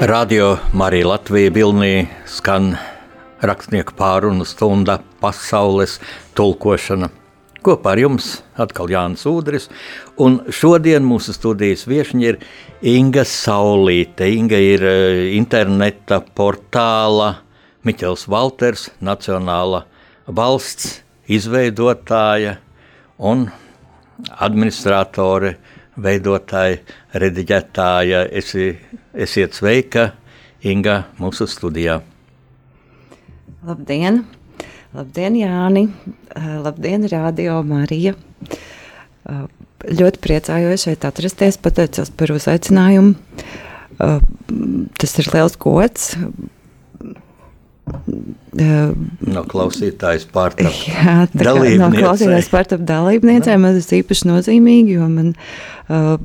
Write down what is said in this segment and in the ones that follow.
Radio Marija Latvija Vilnī skan rakstnieku pārunu stunda pasaules tulkošana. Kopā ar jums atkal Jānis Udris, un šodien mūsu studijas viešņi ir Inga Saulīte. Inga ir eh, interneta portāla Miķels Valters, Nacionāla valsts izveidotāja un administratore, veidotāja, rediģētāja. Esi Esiet sveika, Inga, mūsu studijā. Labdien! Labdien, Jāni! Eh, labdien, Radio Marija! Eh, ļoti priecājos šeit atrasties, pateicos par uzaicinājumu. Eh, tas ir liels gods No klausītājas pārtapu dalībniecēm. No klausītājas pārtapu dalībniecēm man tas īpaši nozīmīgi, jo man uh,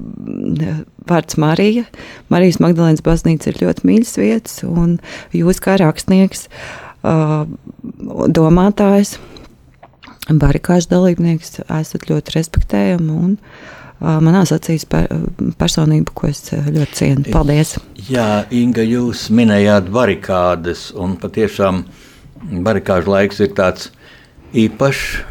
vārds Marija, Marijas Magdalēnas baznīca ir ļoti mīļas vietas, un jūs kā rakstnieks, uh, domātājs, barikāžu dalībnieks esat ļoti respektējami un uh, manās acīs per, personība, ko es ļoti cienu. Paldies! Jā, Inga, jūs minējāt barikādes, un patiešām barikāžu laiks ir tāds īpašs.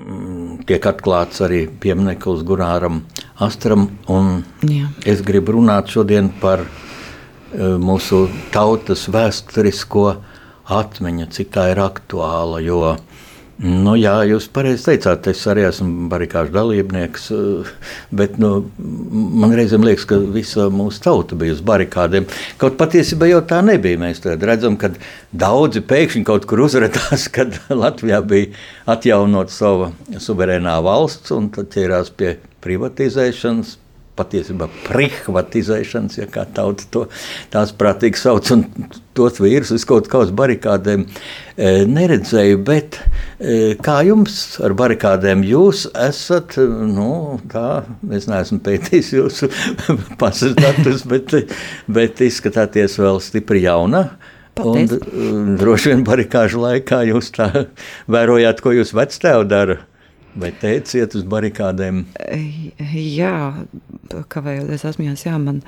Mm, tiek atklāts arī piemineklis Gunāram Astram. Es gribu runāt šodien par mūsu tautas vēsturisko atmiņu, cik tā ir aktuāla. Jo Nu, jā, jūs pareizi teicāt, es arī esmu barikāžu dalībnieks, eh, bet nu, man reizēm liekas, ka visa mūsu tauta bija uz barikādiem. Kaut patiesībā jau tā nebija. Mēs redzam, ka daudzi pēkšņi kaut kur uzrādījās, kad Latvijā bija atjaunot sava suverēnā valsts un tad ķērās pie privatizēšanas, patiesībā privatizēšanas, ja kā tauta to tās prātīgi sauc, un tos vīrus uz kaut kādas barikādēm e, neredzēju, bet e, kā jums ar barikādēm jūs esat, nu, tā, es neesmu pētījis jūsu pasas datus, bet, bet izskatāties vēl stipri jauna. Paldies. Un droši vien barikāžu laikā jūs tā vērojāt, ko jūs vectēvi dara. Vai teiciet uz barikādēm? Jā, kavējoties asmjās, jā, man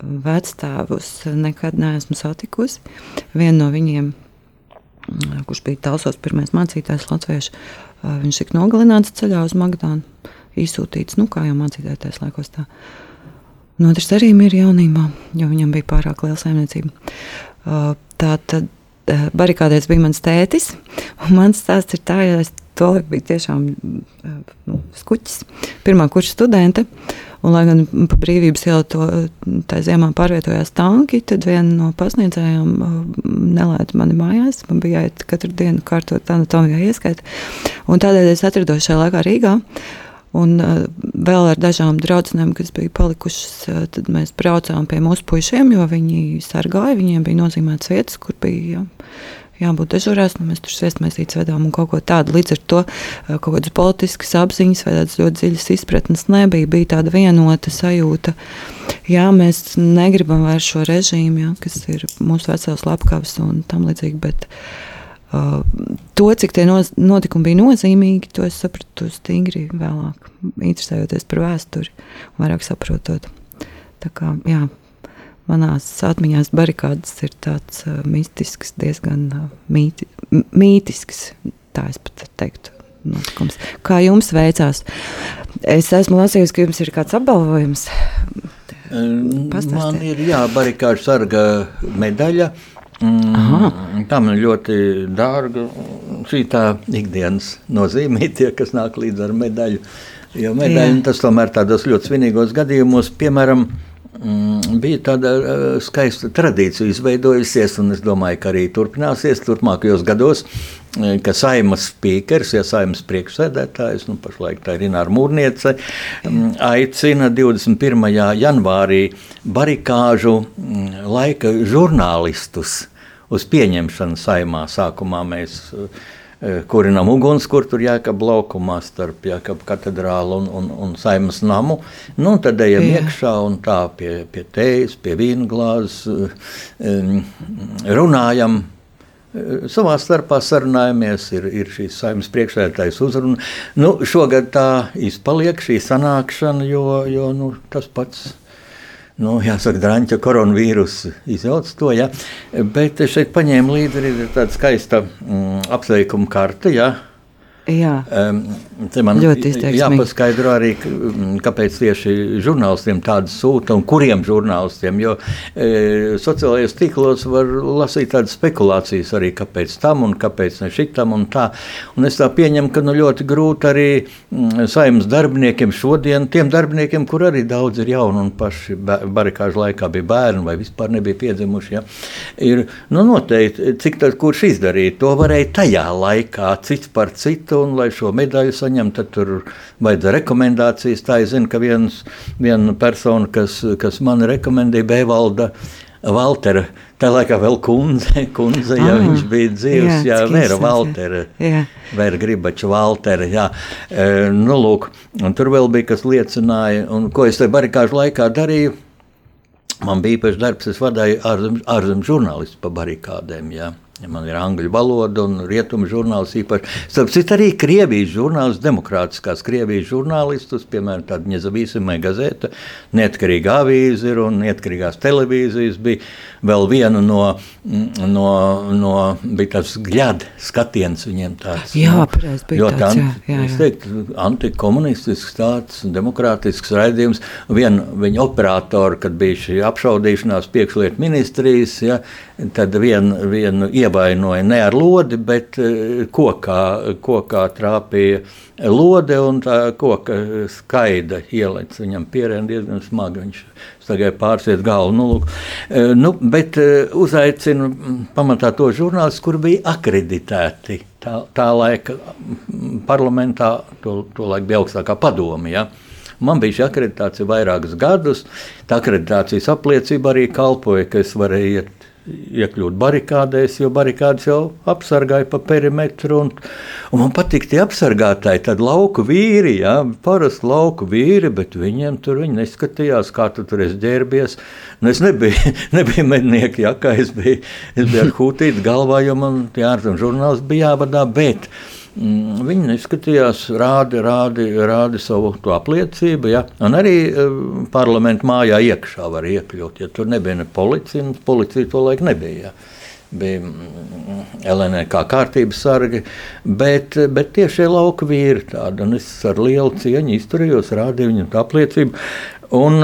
vecstāvus nekad neesmu satikusi. Vienu no viņiem, kurš bija Talsos pirmais mācītājs latviešu, viņš tika nogalināts ceļā uz Magdānu, izsūtīts, nu kā jau mācītājs laikos tā. Un otrs arī ir jaunībā, jo viņam bija pārāk liela saimniecība. Tā tad barikādēs bija mans tētis, un mans stāsts ir tā, ja es Tolēk bija tiešām nu, skuķis, pirmā kursa studente. Un, lai gan pa brīvības ielu to tā ziemā pārvietojās tanki, tad viena no pasniedzējām nelaida mani mājās. Man bija jāiet katru dienu kārtot anatomijā ieskaita. Un tādēļ es atrados šajā laikā Rīgā. Un uh, vēl ar dažām draudzenēm, kas bija palikušas, uh, tad mēs braucām pie mūsu puišiem, jo viņi sargāja. Viņiem bija nozīmētas vietas, kur bija ja, jābūt dežurās, nu, mēs tur sviestmaisītas vedām un kaut ko tādu. Līdz ar to eh, kaut kādas politiskas apziņas vai tādas ļoti dziļas izpratnes nebija. Bija tāda vienota sajūta, jā, mēs negribam vairs šo režīmu, jā, kas ir mūsu vecās lapkavas un tam līdzīgi, bet uh, to, cik tie notikumi bija nozīmīgi, to es sapratu stingri vēlāk, interesējoties par vēsturi un vairāk saprotot. Tā kā, jā, manās atmiņās barikādas ir tāds uh, mistisks, diezgan uh, mīti, mītisks, tā es pat teiktu. Notikums. Kā jums veicās? Es esmu lasījusi, ka jums ir kāds apbalvojums. Pastāstiet. Man ir jā, barikāžu sarga medaļa. Mm, tā man ļoti dārga. Šī tā ikdienas nozīmē, tie, kas nāk līdz ar medaļu. Jo medaļa tas tomēr tādos ļoti svinīgos gadījumos, piemēram, Mm, bija tāda uh, skaista tradīcija izveidojusies, un es domāju, ka arī turpināsies turpmākajos gados, eh, ka saimas spīkers, ja saimas priekšsēdētājs, nu pašlaik tā ir Ināra Mūrniece, um, aicina 21. janvārī barikāžu um, laika žurnālistus uz pieņemšanu saimā. Sākumā mēs uh, Eh, kurinam uguns, kur tur jākab laukumā starp jākab katedrālu un, un, un saimas namu. Nu, tad ejam Jā. iekšā un tā pie, pie tejas, pie vīna glāzes um, runājam. Eh, savā starpā sarunājamies, ir, ir šīs saimnes priekšsēdētājas uzruna. Nu, šogad tā izpaliek šī sanākšana, jo, jo nu, tas pats nu, jāsaka, drāņķa koronavīrusu izjauc to. Ja? Bet šeit paņēma līdzi arī tāda skaista mm, apsveikuma karte. Ja? Jā, man ļoti jāpaskaidro arī, kāpēc tieši žurnālistiem tādas sūta un kuriem žurnālistiem. Jo e, sociālajos tīklos var lasīt tādas spekulācijas arī, kāpēc tam un kāpēc ne šitam un tā. Un es tā pieņemu, ka nu, ļoti grūti arī saimnes darbiniekiem šodien, tiem darbiniekiem, kur arī daudz ir jauni un paši barikāžu laikā bija bērni vai vispār nebija piedzimuši, ja, ir nu, noteikti, cik tad kurš izdarīja. To varēja tajā laikā cits par citu un, lai šo medaļu saņemtu, tad tur vajadzēja rekomendācijas. Tā es zinu, ka viens, viena persona, kas, kas man rekomendēja, Bēvalda. Valtera, tā laikā vēl kundze, kundze ja ah, viņš bija dzīves, jā, jā Vēra Valtera, jā. Vēra Gribača Valtera, jā. E, nu, lūk, un tur vēl bija, kas liecināja, un ko es te barikāžu laikā darīju, man bija īpašs darbs, es vadīju ārzem, ārzem žurnālistu pa barikādēm, jā. Ja man ir angļu valoda un rietumu žurnāls īpaši. Starp citu, arī Krievijas žurnāls, demokrātiskās Krievijas žurnālistus, piemēram, tāda Ņezavīsimē gazeta, neatkarīga avīze ir un neatkarīgās televīzijas bija vēl viena no, no, no bija tāds gļad skatiens viņiem tāds. Jā, pareiz, bija tāds, anti, jā, jā. Es teiktu, antikomunistisks tāds, demokrātisks raidījums. Viena viņa operatora, kad bija šī apšaudīšanās piekšlietu ministrijas, ja, tad vienu vien ievainoja ne ar lodi, bet eh, kokā, kokā trāpīja lode un tā koka skaida ielec viņam pierēna diezgan smagi. Viņš tagad pārsiet galvu. Nu, lūk. Eh, nu, bet eh, uzaicinu pamatā to žurnālistu, kur bija akreditēti. Tā, tā laika parlamentā, to, to laika bija augstākā padome. Ja? Man bija šī akreditācija vairākus gadus. Tā akreditācijas apliecība arī kalpoja, ka es varēju iet iekļūt barikādēs, jo barikādas jau apsargāja pa perimetru. Un, un man patīk tie apsargātāji, tad lauku vīri, jā, parasti lauku vīri, bet viņiem tur viņi neskatījās, kā tu tur esi ģērbies. Nu, es nebiju, nebiju mednieki, jā, kā es biju, es biju ar hūtīti galvā, jo man tie ārzem žurnāls bija jāvadā, bet viņi neskatījās, rādi, rādi, rādi savu apliecību. Ja? Un arī uh, parlamentu mājā iekšā var iekļūt. Ja tur nebija ne policija, policija to laiku nebija. Ja? bija mm, LNE kā kārtības sargi, bet, bet tieši lauka vīri tādi, un es ar lielu cieņu izturējos, rādīju viņu apliecību. Un,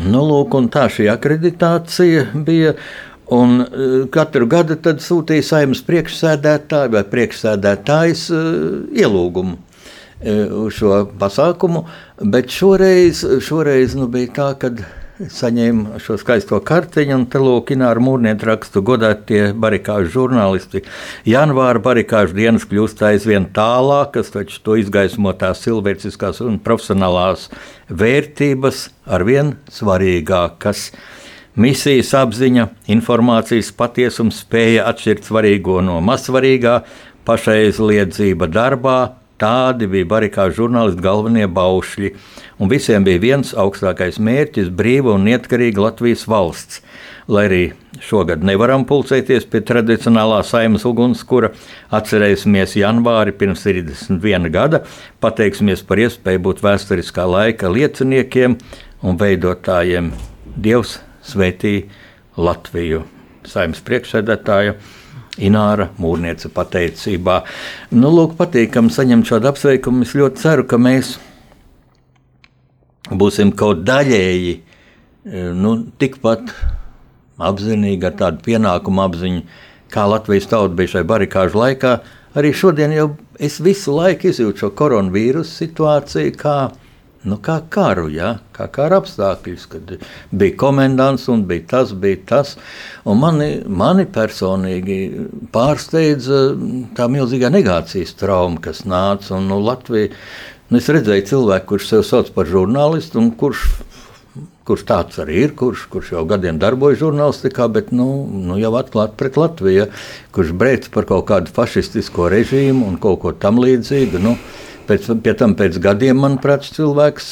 nu, lūk, un tā šī akreditācija bija, Un uh, katru gadu sūtīja saimnes priekšsēdētāju vai priekšsēdētājs uh, ielūgumu uz šo pasākumu, bet šoreiz, šoreiz nu, bija tā, ka saņēma šo skaisto kartiņu, un te lūkina ar mūrnieku rakstu godātie barikāžu žurnālisti. Janvāra barikāžu dienas kļūst aizvien tālākas, taču to izgaismo tās cilvēciskās un profesionālās vērtības arvien svarīgākas. Misijas apziņa, informācijas patiesums, spēja atšķirt svarīgo no mazsvarīgā, pašaizliedzība darbā, tādi bija barikāžu žurnālisti galvenie baušļi. Un visiem bija viens augstākais mērķis - brīva un neatkarīga Latvijas valsts. Lai arī šogad nevaram pulcēties pie tradicionālā saimnes ugunskura, atcerēsimies janvāri pirms 31 gada, pateiksimies par iespēju būt vēsturiskā laika lieciniekiem un veidotājiem. Dievs svētī Latviju. Saimnes priekšsēdētāja Ināra Mūrniece pateicībā. Nu, lūk, patīkami saņemt šādu apsveikumu. Es ļoti ceru, ka mēs būsim kaut daļēji e, nu, tikpat apzinīgi ar tādu pienākumu apziņu, kā Latvijas tauta bija šajā barikāžu laikā. Arī šodien jau es visu laiku izjūtu šo koronavīrusu situāciju, kā Nu, kā karu, ja? kā kara apstākļus, kad bija komendants un bija tas, bija tas. Un mani, mani personīgi pārsteidza tā milzīgā negācijas trauma, kas nāca. Un, nu, Latvija, nu, es redzēju cilvēku, kurš sev sauc par žurnālistu un kurš kurš tāds arī ir, kurš, kurš jau gadiem darbojas žurnālistikā, bet nu, nu jau atklāti pret Latviju, kurš brēc par kaut kādu fašistisko režīmu un kaut ko tam līdzīgu. Nu, Pēc, tam pēc gadiem, manuprāt, cilvēks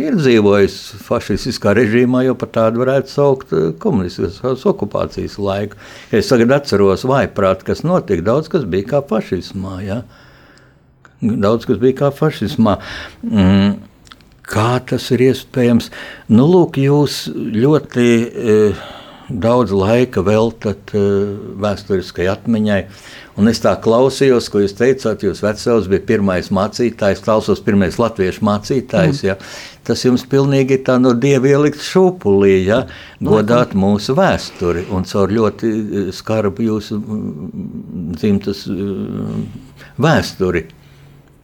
ir dzīvojis fašistiskā režīmā, jau par tādu varētu saukt eh, komunistiskās okupācijas laiku. Es tagad atceros vaiprāt, kas notika. Daudz kas bija kā fašismā. Ja? Daudz kas bija kā fašismā. Mm. Kā tas ir iespējams? Nu, lūk, jūs ļoti e, daudz laika veltat e, vēsturiskai atmiņai. Un es tā klausījos, ko jūs teicāt. Jūs vecāks bija pirmais mācītājs, klausos pirmais latviešu mācītājs. Mm. Ja? Tas jums pilnīgi tā no dieva ielikt šūpulī, ja? godāt mūsu vēsturi un caur ļoti e, skarbu jūsu dzimtas vēsturi.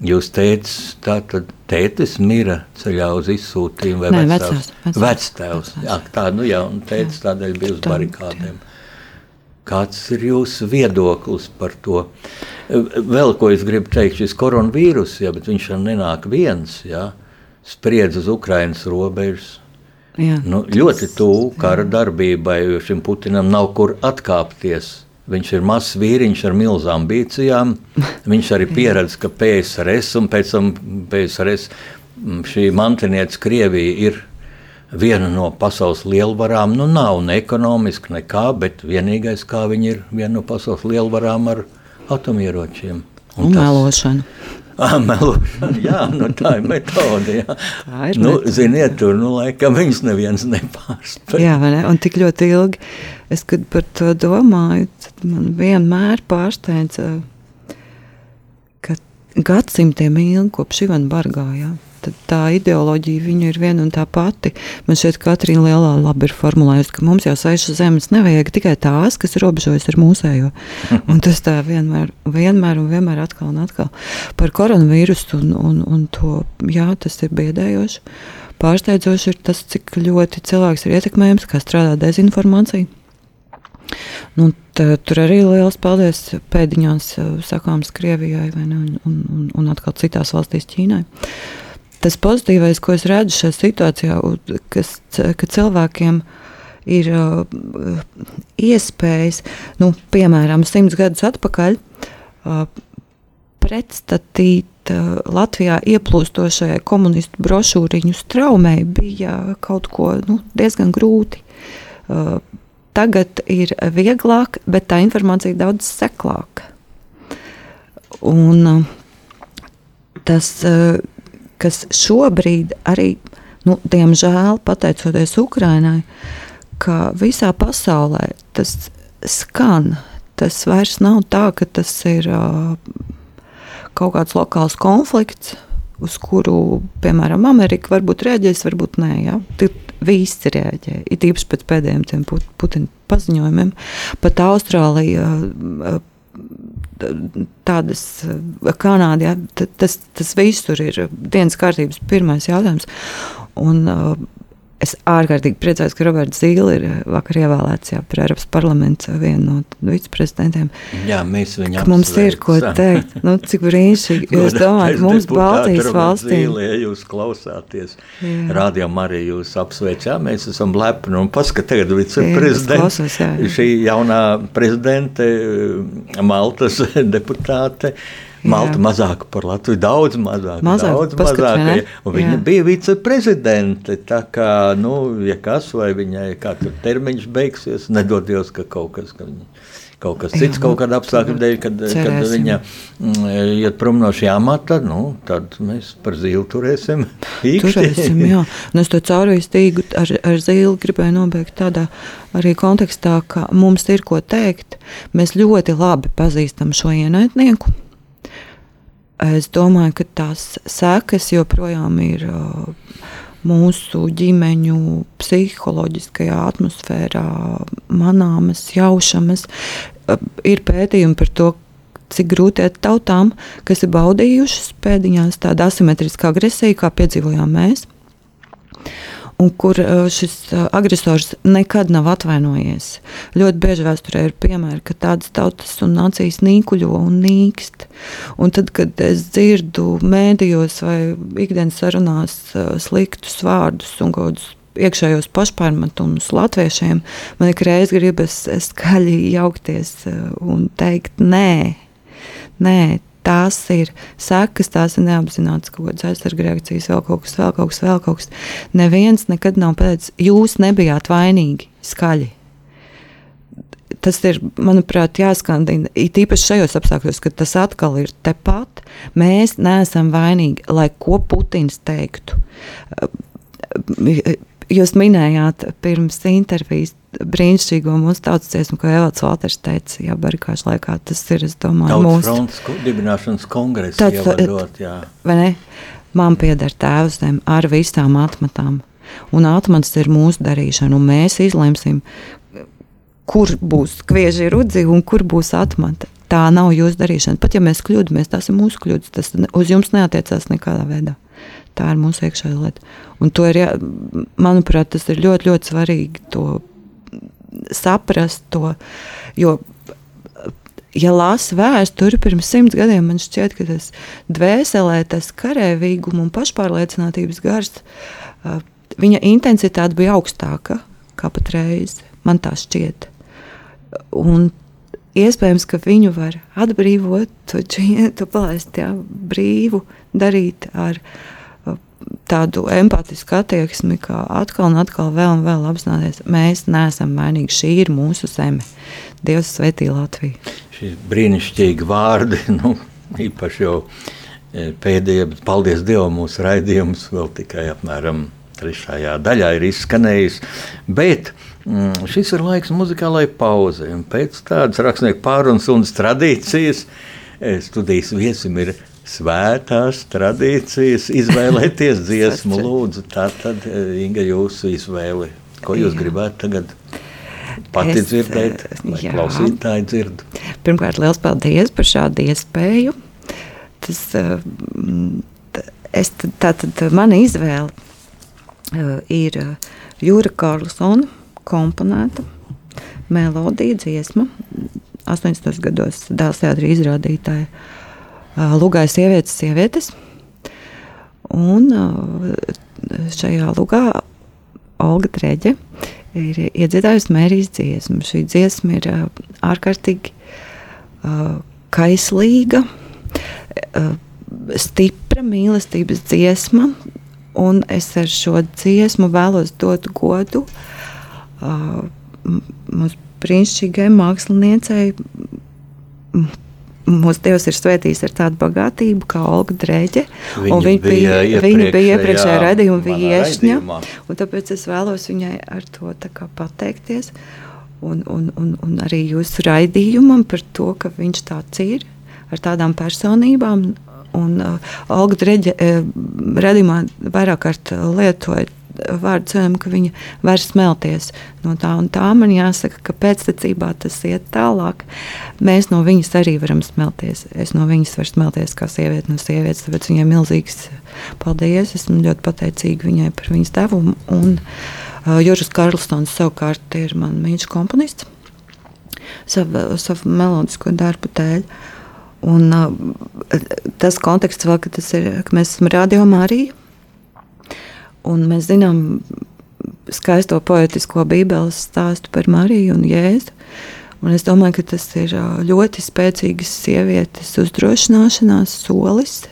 Jūs teicat, tā tad tētis mira ceļā uz izsūtījumu vai Nē, vecās, vecās. vectēvs? Jā, tā, nu jā, un tētis tādēļ bija uz barikādēm. Kāds ir jūsu viedoklis par to? Vēl ko es gribu teikt, šis koronavīrus, ja, bet viņš jau nenāk viens, ja, spriedz uz Ukrainas robežas. Jā, nu, ļoti tuvu kara darbībai, jo šim Putinam nav kur atkāpties Viņš ir mazs vīriņš ar milzām ambīcijām. Viņš arī pieredz, ka PSRS un pēc tam PSRS šī mantinieca Krievija ir viena no pasaules lielvarām. Nu, nav ne ekonomiski, nekā, bet vienīgais, kā viņi ir viena no pasaules lielvarām ar atomieročiem. Un, un tas, melošanu. Ah, melošana, jā, nu, tā ir metode. Jā. Tā ir nu, metode. Ziniet, tur nu, laikam viņas neviens nepārspēj. Jā, ne? un tik ļoti ilgi es par to domāju, man vienmēr pārsteidza, ka gadsimtiem ilgi kopš Ivana Bargājā tā ideoloģija viņa ir viena un tā pati. Man šeit Katrīna Lielā labi ir formulējusi, ka mums jau sešas zemes nevajag tikai tās, kas robežojas ar mūsējo. Un tas tā vienmēr, vienmēr un vienmēr atkal un atkal par koronavīrusu un, un, un to, jā, tas ir biedējoši. Pārsteidzoši ir tas, cik ļoti cilvēks ir ietekmējams, kā strādā dezinformācija. Nu, tā, tur arī liels paldies pēdiņās sakāms Krievijai ne, un, un, un atkal citās valstīs Ķīnai. Uh, tas pozitīvais, ko es redzu šajā situācijā, kas, ka cilvēkiem ir uh, iespējas, nu, piemēram, simts gadus atpakaļ, uh, pretstatīt uh, Latvijā ieplūstošajai komunistu brošūriņu straumei bija kaut ko nu, diezgan grūti. Uh, tagad ir vieglāk, bet tā informācija ir daudz seklāka. Un, uh, tas, kas šobrīd arī, nu, diemžēl, pateicoties Ukrainai, ka visā pasaulē tas skan. Tas vairs nav tā, ka tas ir kaut kāds lokāls konflikts, uz kuru, piemēram, Amerika varbūt reaģēs, varbūt nē. Ja? Tur visi reaģē. It īpaši pēc pēdējiem Putina paziņojumiem. Pat Austrālija. Tādas Kanādā, ja, tas, tas visur ir dienas kārtības pirmais jautājums. Un, uh, Es ārkārtīgi priecājos, ka Roberts Zīle ir vakar ievēlēts jā, par Eiropas parlamentu vienu no viceprezidentiem. Jā, mēs viņam mums ir ko teikt. Nu, cik brīnišķīgi. Jūs domājat, mums Baltijas valstī. Zīle, ja jūs klausāties, rādījām arī jūs apsveic, jā, mēs esam lepni un paskat tagad viceprezidents. Šī jaunā prezidente, Maltas deputāte. Malta mazāk par Latviju, daudz mazāk. mazāk daudz mazāk ja, viņa jā. bija viceprezidente. Tā kā, nu, ja kas, vai viņai kā tur termiņš beigsies, nedodies, ka kaut kas. Ka viņa, kaut kas cits, jā, kaut kāda apstākļa dēļ, kad, cerēsim. kad viņa mm, iet prom no šī amata, nu, tad mēs par zīli turēsim. Īkšķi. Turēsim, jā. Un es to caurvīs tīgu ar, ar zīli gribēju nobeigt tādā arī kontekstā, ka mums ir ko teikt. Mēs ļoti labi pazīstam šo ienaidnieku Es domāju, ka tās sekas joprojām ir uh, mūsu ģimeņu psiholoģiskajā atmosfērā, manāmas, jaušamas. Uh, ir pētījumi par to, cik grūti ir tautām, kas ir baudījušas pēdiņās tādu asimetrisku agresiju, kā piedzīvojām mēs un kur uh, šis uh, agresors nekad nav atvainojies. Ļoti bieži vēsturē ir piemēri, ka tādas tautas un nācijas nīkuļo un nīkst. Un tad, kad es dzirdu mēdījos vai ikdienas sarunās uh, sliktus vārdus un kaut kādus iekšējos pašpārmetumus latviešiem, man ik reiz gribas skaļi jaukties un teikt, nē, nē, tās ir sekas, tās ir neapzināts kaut kādas aizsardzības reakcijas, vēl kaut kas, vēl kaut kas, vēl kaut kas. Neviens nekad nav pateicis, jūs nebijāt vainīgi skaļi. tas ir, manuprāt, jāskandina. It īpaši šajos apstākļos, kad tas atkal ir tepat, mēs neesam vainīgi, lai ko Putins teiktu. Jūs minējāt pirms intervijas brīnišķīgo mūsu tautas dziesmu, ko Evalds Valters teica, jā, barikāšu laikā. Tas ir, es domāju, mūsu... Fronts dibināšanas kongress Tāds, ievadot, jā. Vai ne? Man pieder tēvs zem ar visām atmatām. Un atmats ir mūsu darīšana, un mēs izlemsim, kur būs kvieži rudzi un kur būs atmata. Tā nav jūsu darīšana. Pat ja mēs kļūdāmies, tas ir mūsu kļūdas. Tas uz jums neatiecās nekādā veidā. Tā ir mūsu iekšējā lieta. Un to ir, jā, manuprāt, tas ir ļoti, ļoti svarīgi to saprast. To, jo, ja lasa vēsturi pirms simts gadiem, man šķiet, ka tas dvēselē, tas karavīguma un pašpārliecinātības gars, viņa intensitāte bija augstāka kā patreiz. Man tā šķiet. Un iespējams, ka viņu var atbrīvot, to čietu palaist, jā, brīvu darīt ar tādu empātisku attieksmi, kā atkal un atkal vēl un vēl apzināties, mēs neesam vainīgi. Šī ir mūsu zeme. Dievs svētī Latviju. Šie brīnišķīgi vārdi, nu, īpaši jau e, pēdējie, bet paldies Dievam, mūsu raidījums vēl tikai apmēram trešajā daļā ir izskanējis. Bet mm, šis ir laiks muzikālai pauzei. Pēc tādas rakstnieku pārunas un tradīcijas e, studijas viesim ir svētās tradīcijas, izvēlēties dziesmu. Lūdzu, tā tad e, Inga jūsu izvēle. Ko jūs jā. gribētu tagad? Pati es, dzirdēt, vai jā. klausītāji dzird? Pirmkārt, liels paldies par šādu iespēju. Tas, e, es, tā tad mana izvēle ir Jūra Karlsona komponēta melodija dziesma. 80. gados dēls teātrī izrādītāja lugā sievietes, sievietes. Un šajā lugā Olga Treģe ir iedziedājusi mērijas dziesmu. Šī dziesma ir ārkārtīgi kaislīga, stipra mīlestības dziesma, un es ar šo dziesmu vēlos dot godu mūsu brīnišķīgai māksliniecei mūsu Dievs ir svētījis ar tādu bagātību, kā Olga Dreģe. Viņa viņa bija, viņa bija iepriekšējā raidījuma viesņa. Tāpēc es vēlos viņai ar to pateikties. Un, un, un, un arī jūsu raidījumam par to, ka viņš tāds ir, ar tādām personībām. Un, uh, Olga Dreģe uh, radījumā vairāk kārt lietoja vārdu cenam, ka viņa var smelties no tā un tā. Man jāsaka, ka pēctecībā tas iet tālāk. Mēs no viņas arī varam smelties. Es no viņas varu smelties kā sieviete no sievietes, tāpēc viņai milzīgs paldies. Esmu ļoti pateicīga viņai par viņas devumu. Un uh, Juris Karlsons savukārt ir mans mīļš komponists savu, savu melodisko darbu dēļ. Un, uh, tas konteksts vēl, ka, tas ir, ka mēs esam radio Marija Un mēs zinām skaisto poetisko Bībeles stāstu par Mariju un Jēzu. Un es domāju, ka tas ir ļoti spēcīgs sievietes uzdrošināšanās solis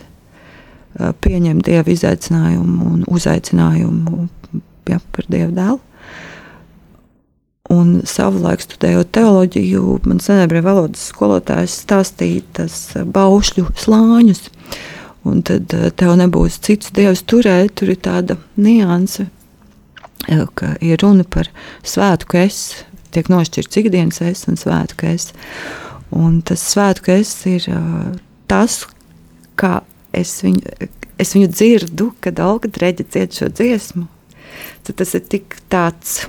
pieņemt dievu izaicinājumu un uzaicinājumu ja, par dievu dēlu. Un savulaik studējot teoloģiju, man senēbrē valodas skolotājs stāstīja tas baušļu slāņus. Un tad eh, tev nebūs cits dievs turēt, tur ir tāda nianse, eh, ka ir runa par svētku es, tiek nošķirts ikdienas es un svētku es. Un tas svētku es ir uh, tas, kā es viņu, es viņu dzirdu, kad Olga Dreģa dzied šo dziesmu. Tad tas ir tik tāds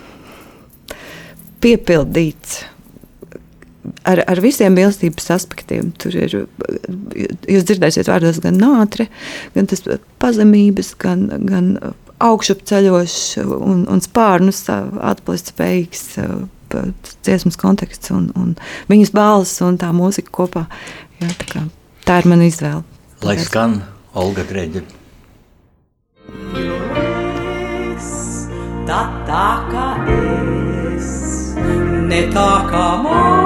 piepildīts ar, ar visiem mīlestības aspektiem. Tur ir, jūs dzirdēsiet vārdos gan nātre, gan tas pazemības, gan, gan augšupceļošs un, un spārnus atplest spējīgs dziesmas konteksts un, un viņas balss un tā mūzika kopā. Jā, tā, kā, tā ir mana izvēle. Lai skan Olga Dreģa. Tā, tā kā es, ne tā kā man.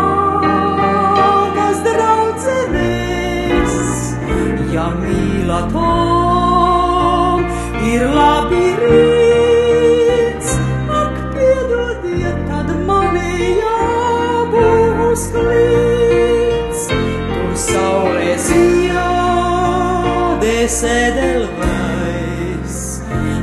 Es edelveids,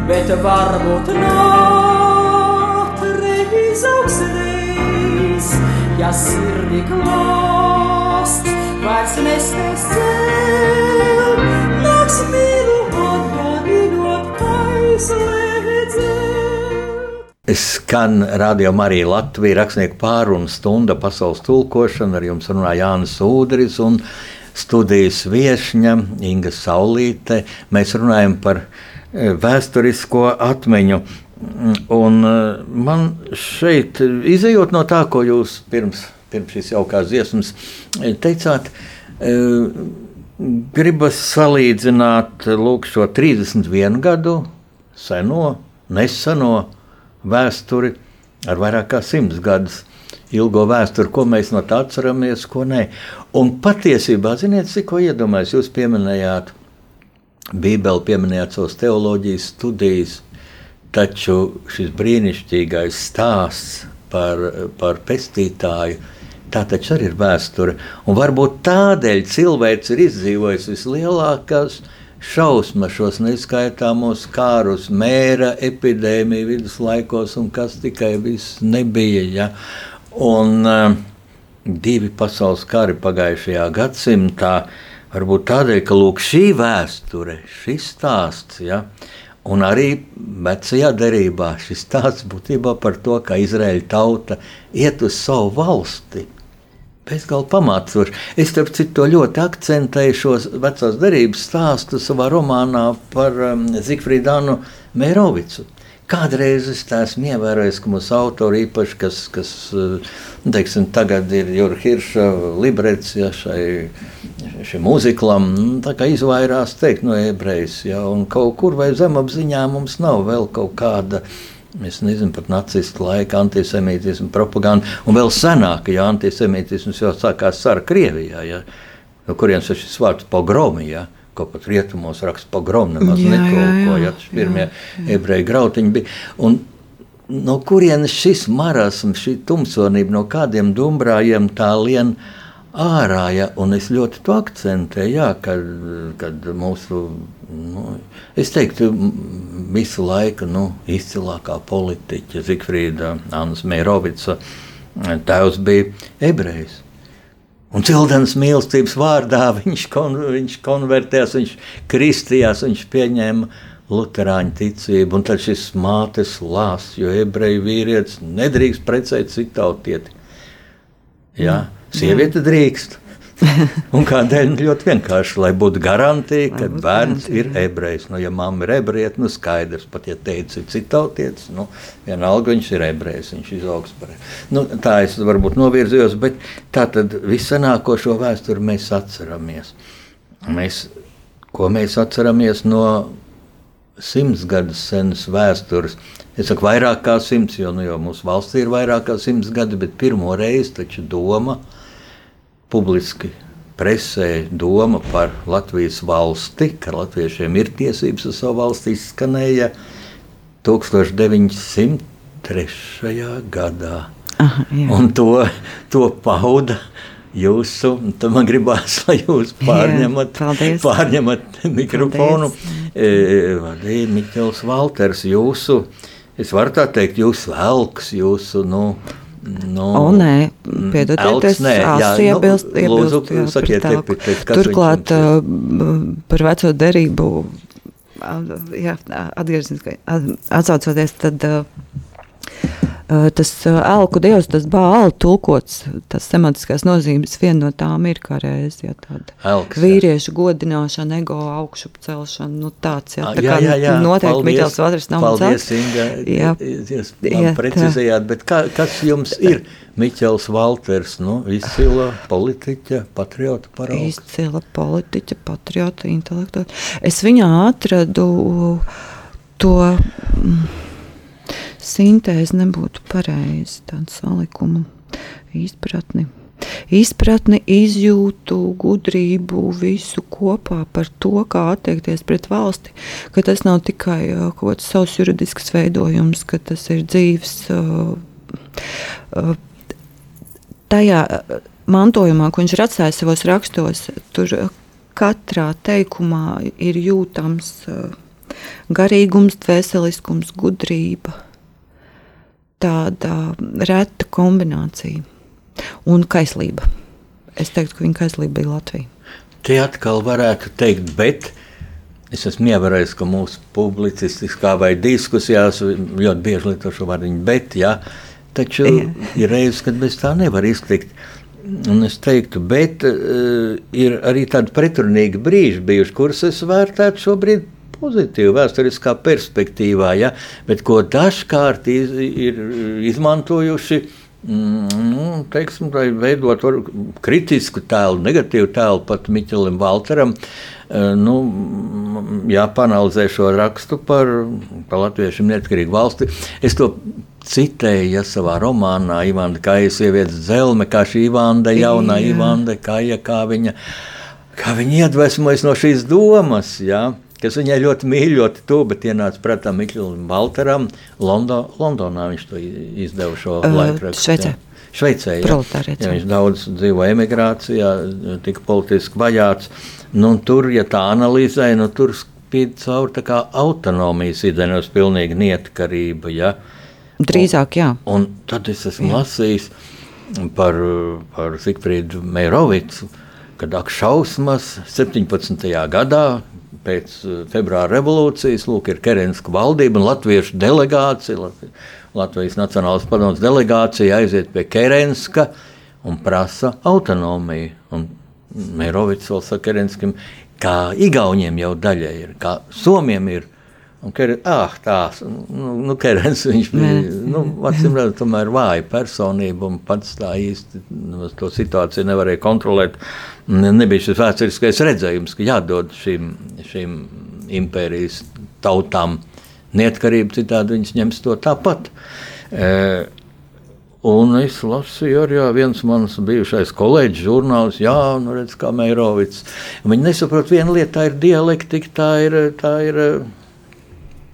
bet varbūt nākt reiz augstreiz, ja sirdi klāst, vairs nespēs celt, nāks mīlu atgādinot kaislēdzēt. Skan Radio Marija Latvija rakstnieku pārunu stunda pasaules tulkošana, ar jums runā Jānis Udris un studijas viesņa Inga Saulīte. Mēs runājam par e, vēsturisko atmiņu. Un e, man šeit, izējot no tā, ko jūs pirms, pirms šīs jaukās dziesmas e, teicāt, gribas salīdzināt lūk, šo 31 gadu seno, neseno vēsturi ar vairāk kā simts gadus ilgo vēsturi, ko mēs no tā atceramies, ko nē. Un patiesībā, ziniet, cik ko iedomājas, jūs pieminējāt Bībeli, pieminējāt savas teoloģijas studijas, taču šis brīnišķīgais stāsts par, par pestītāju, tā taču arī ir vēsture. Un varbūt tādēļ cilvēks ir izdzīvojis vislielākās šausmas, šos neskaitāmos kārus, mēra epidēmiju viduslaikos un kas tikai viss nebija. Ja? Un uh, divi pasaules kari pagājušajā gadsimtā, varbūt tādēļ, ka lūk, šī vēsture, šis stāsts, ja, un arī vecajā derībā šis stāsts būtībā par to, ka Izraēļa tauta iet uz savu valsti. Bezgalīgi pamatoši. Es starp citu ļoti akcentēju šos vecās derības stāstus savā romānā par um, Zikfrīdānu Mērovicu. Kādreiz es esmu ievērojis, ka mūsu autori īpaši, kas, kas eh, teiksim, tagad ir Jurga Hirša librets ja, šai, šim mūziklam, nu, izvairās teikt no ebrejas. Ja, un kaut kur vai zemapziņā mums nav vēl kaut kāda. Es nezinu, pat nacistu laika antisemītismu propaganda, un vēl senāk, ja antisemītisms jau sākās Sara Krievijā, ja, no kurienes ir šis vārds pogromi. Ja kaut pat rietumos raksta pogrom, nemaz netulkoja. Tas pirmie ebreju grautiņi bija. Un, no kurienes šis marasms, šī tumsonība, no kādiem dumbrājiem tā lien ārā, ja, un es ļoti to akcentēju, jā, kad, kad mūsu, nu, es teiktu, visu laiku nu, izcilākā politiķa Zikfrīda Annas Meirovica tēvs bija ebrejs. Un Cildens mīlestības vārdā viņš, kon, viņš konvertējās, viņš kristījās, viņš pieņēma luterāņu ticību. Un tad šis mātes lās, jo ebreju vīrietis nedrīkst precēt citu tautieti. Jā, sieviete drīkst. un kādēļ? Ļoti vienkārši, lai būtu garantija, ka bērns ir ebrejs. Nu, ja mamma ir ebreja, nu skaidrs, pat ja teica ir citautietis, nu, vienalga viņš ir ebrejs, viņš izaugs par nu, tā es varbūt novirzījos, bet tā tad visenāko šo vēsturi mēs atceramies. Mēs, ko mēs atceramies no simts gadus senas vēstures. Es saku, vairāk kā simts, jo, nu, jo mūsu valstī ir vairāk kā simts gadi, bet pirmo reizi taču doma ir publiski presē doma par Latvijas valsti, ka latviešiem ir tiesības uz savu valsti, izskanēja 1903. gadā. Aha, jā. un to, to pauda jūsu, tad man gribās, lai jūs pārņemat, jā, pārņemat mikrofonu. E, vadīja Miķels Valters, jūsu, es varu tā teikt, jūsu velks, jūsu, nu, Nu, o, nē, mm, piedodiet, es esmu iebilst, nu, iebilst, jā, sakiet, par iepiet, Turklāt par veco derību, jā, atgriezīsimies, tad uh, tas eh, elku dievs, tas bāli tulkots, tas semantiskās nozīmes, viena no tām ir kā reiz, ja tāda Elks, vīriešu jā. godināšana, ego augšu celšana, nu tāds, ja, tā jā, kā jā, jā. noteikti Miķels Vatrs nav Paldies, Inga, jā, jūs man precizējāt, bet kā, kas jums ir Miķels Valters, nu, izcila politiķa, patriota paraugs? Izcila politiķa, patriota, intelektuāla. Es viņā atradu to... Mm, sintēze nebūtu pareiza, tāda salikuma izpratni. Izpratni, izjūtu, gudrību, visu kopā par to, kā attiekties pret valsti. Ka tas nav tikai kaut kāds savs juridisks veidojums, ka tas ir dzīves. Tajā mantojumā, ko viņš ir atstājis savos rakstos, tur katrā teikumā ir jūtams garīgums, dvēseliskums, gudrība. Tāda reta kombinācija un kaislība. Es teiktu, ka viņa kaislība bija Latvija. Te atkal varētu teikt, bet es esmu ievērojis, ka mūsu publicistiskā vai diskusijās ļoti bieži lieto šo vārdiņu, bet, jā, taču jā. ir reizes, kad bez tā nevar iztikt. Un es teiktu, bet uh, ir arī tādi pretrunīgi brīži bijuši, kurus es vērtētu šobrīd pozitīvi, vēsturiskā perspektīvā, ja? bet ko dažkārt iz, ir izmantojuši. Mm, nu, teiksim, lai veidot kritisku tēlu, negatīvu tēlu pat Miķelim Valteram, uh, nu, jāpanalizē šo rakstu par, par latviešu neatkarīgu valsti. Es to citēja savā romānā Ivanda Kāja sievietes dzelme, kā šī Ivanda, jaunā Jā. Ivanda Kāja, kā viņa, kā viņa iedvesmojas no šīs domas, jā, kas viņai ļoti mīļ, ļoti tuvu, bet ienāca prātā Mikļam Valteram, Londo, Londonā viņš to izdeva šo uh, laikrakstu. Šveicē. Šveicē ja, ja viņš daudz dzīvo emigrācijā, tika politiski vajāts. Nu, tur, ja tā analizē, nu, tur spīd cauri autonomijas idejas, pilnīgi neatkarība. Ja. Drīzāk, jā. Un, un tad es esmu jā. lasījis par, par Zikfrīdu Meirovicu, kad ak šausmas 17. gadā pēc eh, februāra revolūcijas, lūk, ir Kerenska valdība un latviešu delegācija, Latvijas Nacionālās padomas delegācija aiziet pie Kerenska un prasa autonomiju. Un Meirovics vēl saka Kerenskim, kā Igauniem jau daļai ir, kā Somiem ir, Un, ka, ah, tās, nu, nu Kerens, viņš bija, nu, acīm redzot, tomēr vāja personība un pats tā īsti nu, to situāciju nevarēja kontrolēt. Nebija šis vēsturiskais redzējums, ka jādod šīm, šīm impērijas tautām neatkarību, citādi viņas ņems to tāpat. E, Un es lasīju, arī viens mans bijušais kolēģis, žurnālists, Jā, nu redz, kā Meirovics. Viņi nesaprot, viena lieta ir dialektika, tā ir, tā ir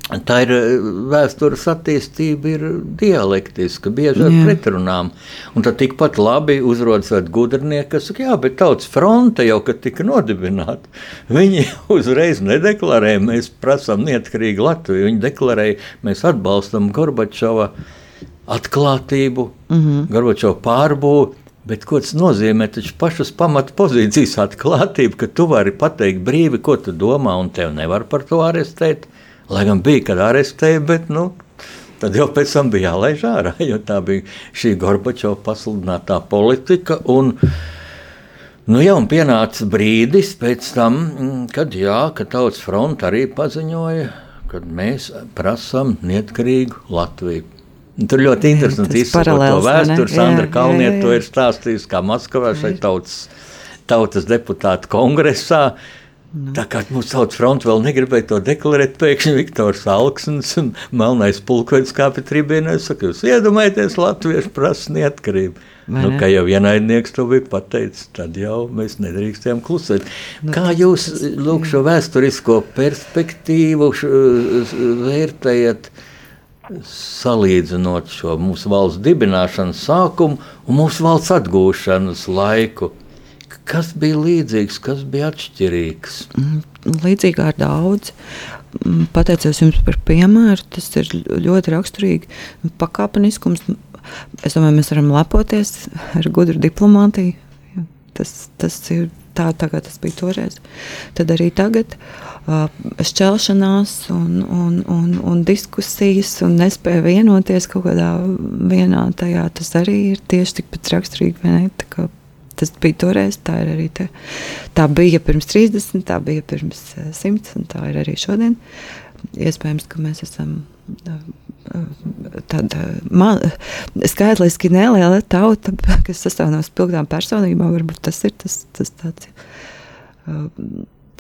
Tā ir eh, vēstures attīstība, ir dialektiska, bieži ar pretrunām. Un tad tikpat labi uzrodas gudrinieki, kas saka, jā, bet tautas fronte jau, kad tika nodibināta, viņi uzreiz nedeklarēja, mēs prasām neatkarīgu Latviju. Viņi deklarēja, mēs atbalstam Gorbačova atklātību, mm -hmm. Gorbačova pārbūvi. Bet ko tas nozīmē? Taču pašas pamatpozīcijas atklātība, ka tu vari pateikt brīvi, ko tu domā, un tev nevar par to arestēt. Lai gan bija, kad arestēja, bet nu, tad jau pēc tam bija jālaiž ārā, jo tā bija šī Gorbačova pasludinātā politika. Un, Nu, jā, un pienāca brīdis pēc tam, mm, kad, jā, kad Tautas fronte arī paziņoja, ka mēs prasām neatkarīgu Latviju. Tur ļoti interesanti izsaka to vēsturi. Sandra Kalniete to ir stāstījusi, kā Maskavā šeit tautas, tautas deputāta kongresā. Nu. Tā kā mūsu tautas fronte vēl negribēja to deklarēt, pēkšņi Viktors Alksnis un Melnais pulkvedis kāpj tribīnē. Es saku, jūs iedomājieties, latvieši prasa neatkarību. Nu, kā jau vienaidnieks to bija pateicis, tad jau mēs nedrīkstējām klusēt. Nu, kā jūs lūk, šo vēsturisko perspektīvu vērtējat? Salīdzinot šo mūsu valsts dibināšanas sākumu un mūsu valsts atgūšanas laiku, Kas bija līdzīgs, kas bija atšķirīgs? Mm, līdzīgā ir daudz. Mm, pateicos jums par piemēru. Tas ir ļoti raksturīgi. Pakāpeniskums. Es domāju, mēs varam lepoties ar gudru diplomātiju. Tas, tas ir tā, tā kā tas bija toreiz. Tad arī tagad uh, šķelšanās un, un, un, un diskusijas un nespēja vienoties kaut kādā vienā tajā. Tas arī ir tieši tikpat raksturīgi tas bija toreiz, tā ir arī te. Tā bija pirms 30, tā bija pirms 100, eh, un tā ir arī šodien. Iespējams, ka mēs esam eh, tāda skaitliski neliela tauta, kas sastāv no spilgtām personībām. Varbūt tas ir tas, tas tāds. Eh,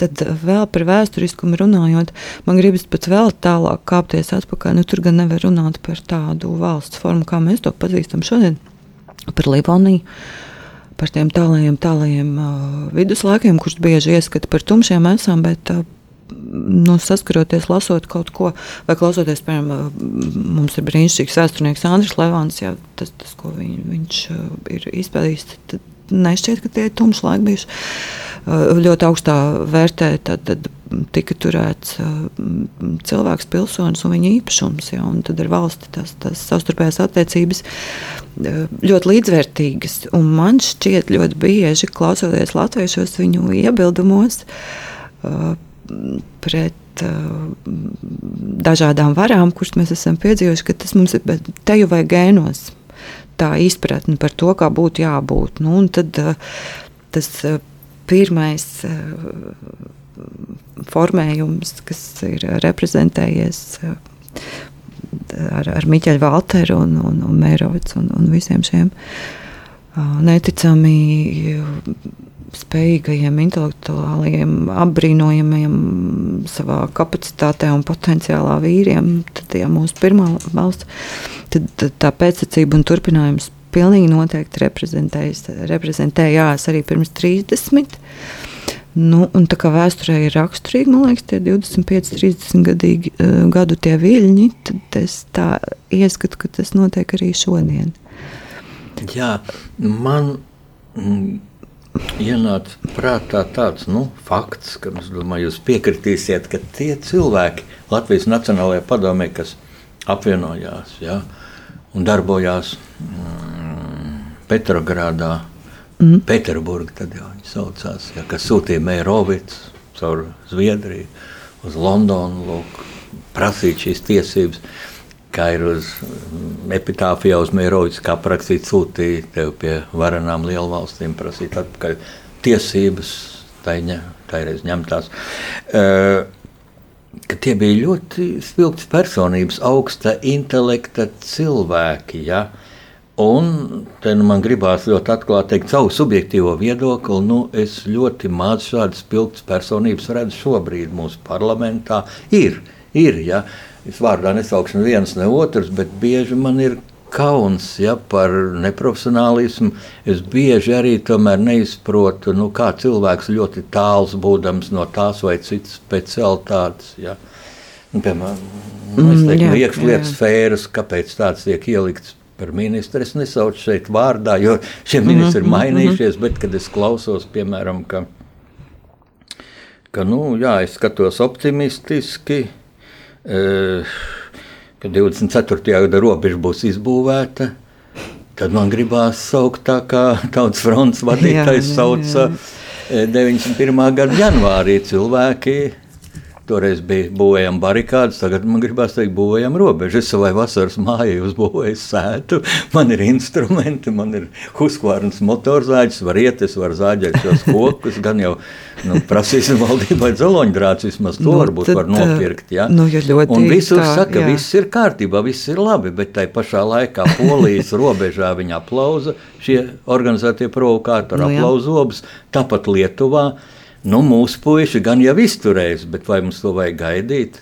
tad vēl par vēsturiskumu runājot, man gribas pat vēl tālāk kāpties atpakaļ. Nu, tur gan nevar runāt par tādu valsts formu, kā mēs to pazīstam šodien, par Libāniju. Uh, par tiem tālajiem, tālajiem viduslaikiem, kurus bieži ieskata par tumšiem esam, bet nu, saskaroties, lasot kaut ko, vai klausoties, piemēram, mums ir brīnišķīgs vēsturnieks Andris Levants, jā, tas, tas, ko viņ, viņš ir izpētījis, nešķiet, ka tie ir tumši laiki bijuši. ļoti augstā vērtē, tad, tad tika turēts cilvēks, pilsonis un viņa īpašums. Ja, un tad ar valsti tas, tas savstarpējās attiecības ļoti līdzvērtīgas. Un man šķiet ļoti bieži, klausoties latviešos viņu iebildumos pret dažādām varām, kuras mēs esam piedzīvojuši, ka tas mums ir teju vai gēnos. Tā izpratne par to, kā būtu jābūt. Nu, tad tas pirmais formējums, kas ir reprezentējies ar, ar Miķeļu Valteru un, un, un Mērovicu un, un visiem šiem neticami spējīgajiem, intelektuāliem, apbrīnojamiem savā kapacitātē un potenciālā vīriem, tad, ja mūsu pirmā valsts, tad, tā pēcsacība un turpinājums pilnīgi noteikti reprezentējās arī pirms 30. Nu, un tā kā vēsturē ir raksturīgi, man liekas, tie 25, 30 gadīgi, gadu tie viļņi, tad es tā ieskatu, ka tas notiek arī šodien. Jā, man mm, ienāca prātā tāds nu, fakts, ka domāju, jūs piekritīsiet, ka tie cilvēki Latvijas Nacionālajā padomē, kas apvienojās ja, un darbojās mm, Petrogrādā, mm. Pēterburgā, tad jau viņi saucās, ja, kas sūtīja Mērovicu caur Zviedriju uz Londonu, lūk, prasīt šīs tiesības kā ir uz epitāfijā uz Mērovics, kā praktiski sūtīja tev pie varenām lielvalstīm, prasīt atpakaļ tiesības, taiņa, taireiz ņemtās. Uh, ka tie bija ļoti spilgti personības, augsta intelekta cilvēki. Ja? Un te nu man gribās ļoti atklāti teikt savu subjektīvo viedokli. Nu, es ļoti maz šādas spilgtas personības redzu šobrīd mūsu parlamentā. Ir, ir ja? Es vārdā nesaukšu neviens ne otrs, bet bieži man ir kauns ja, par neprofesionālismu. Es bieži arī neizprotu, nu, kā cilvēks ļoti tāls būdams no tās vai citas specialitātes. Ja. Nu, piemēram, nu, es teiktu, mm, iekšlietu sfēras, kāpēc tāds tiek ielikts par ministru. Es nesaucu šeit vārdā, jo šie ministri ir mhm, mainījušies, bet kad es klausos, piemēram, ka, ka nu, jā, es skatos optimistiski ka 24. gada robeža būs izbūvēta. Tad man gribās saukt tā, kā tautas fronts vadītājs sauca 91. gada janvārī cilvēki Toreiz bija būvējama barikādas, tagad man gribās teikt, būvējama robeža. Es savai vasaras mājai uzbūvēju sētu, man ir instrumenti, man ir Huskvārnas motorzāģis, var iet, es varu zāģēt šos kokus, gan jau nu, prasīsim valdībai dzeloņdrāts, vismaz to nu, varbūt tad, var nopirkt. Ja? Nu, ja ļoti, Un visur tā, saka, jā. viss ir kārtībā, viss ir labi, bet tai pašā laikā Polijas robežā viņa aplauza šie organizētie provokātori, nu, aplauza obas, tāpat Lietuvā. Nu, mūsu puiši gan jau izturēs, bet vai mums to vajag gaidīt?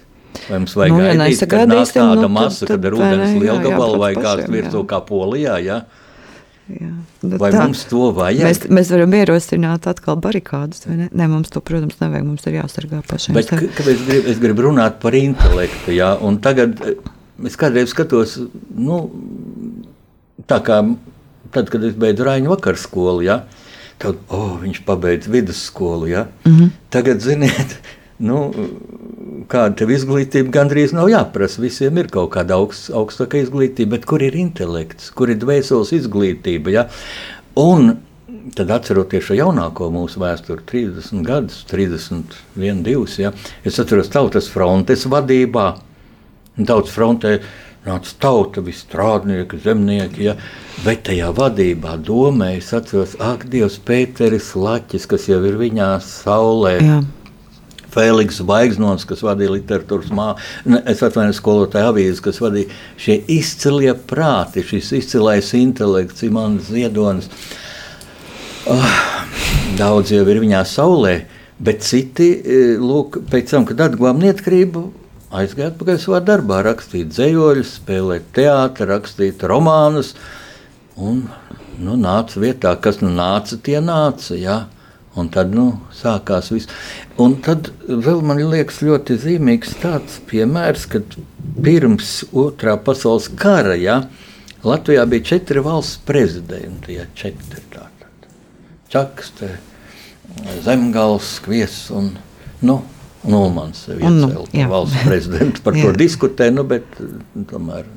Vai mums vajag nu, gaidīt, ja kad nāk tāda nu, masa, tad, tad, kad ir ūdens lielgabala vai kāds virsū kā Polijā? Ja? Jā, nu vai tā, mums to vajag? Mēs, mēs varam ierosināt atkal barikādas. Ne? ne, mums to, protams, nevajag. Mums ir jāsargā pašiem. Bet kāpēc es gribu, es gribu runāt par intelektu? Jā? Un tagad eh, es kādreiz skatos, nu, tā kā tad, kad es beidzu Raņu vakarskolu, jā, Tad, oh, viņš pabeidza vidusskolu. Ja? Mm -hmm. Tagad, ziniet, nu, kāda tev izglītība gandrīz nav jāprasa. Visiem ir kaut kāda augst, augstāka izglītība, bet kur ir intelekts, kur ir dvēseles izglītība? Ja? Un tad atceroties šo jaunāko mūsu vēsturi, 30 gadus, 31, 2, ja? es atceros tautas frontes vadībā. Tautas frontē nāca tauta, visi strādnieki, zemnieki. Ja? Bet tajā vadībā domē, es atceros, ak, Dievs, Pēteris Laķis, kas jau ir viņā saulē. Jā. Feliks Zvaigznots, kas vadīja literatūras atvainojos skolotāju avīzi, kas vadīja šie izcilie prāti, šis izcilais intelekts, Imants Ziedonis. Oh, daudz jau ir viņā saulē, bet citi, eh, lūk, pēc tam, kad atguvām neatkarību, aizgāja atpakaļ savā darbā, rakstīt dzējoļus, spēlēt teātrus, rakstīt romānus. Un nu, nāca vietā, kas nu nāca, tie nāca. Ja? Un tad nu, sākās viss. Un tad vēl man liekas ļoti zīmīgs tāds piemērs, kad pirms otrā pasaules kara ja, Latvijā bija četri valsts prezidenti. Ja, četri tātad. Čakste, Zemgals, Kvies un, nu, un Ulmans. Un, nu, valsts prezidents par to diskutē, nu, bet tomēr,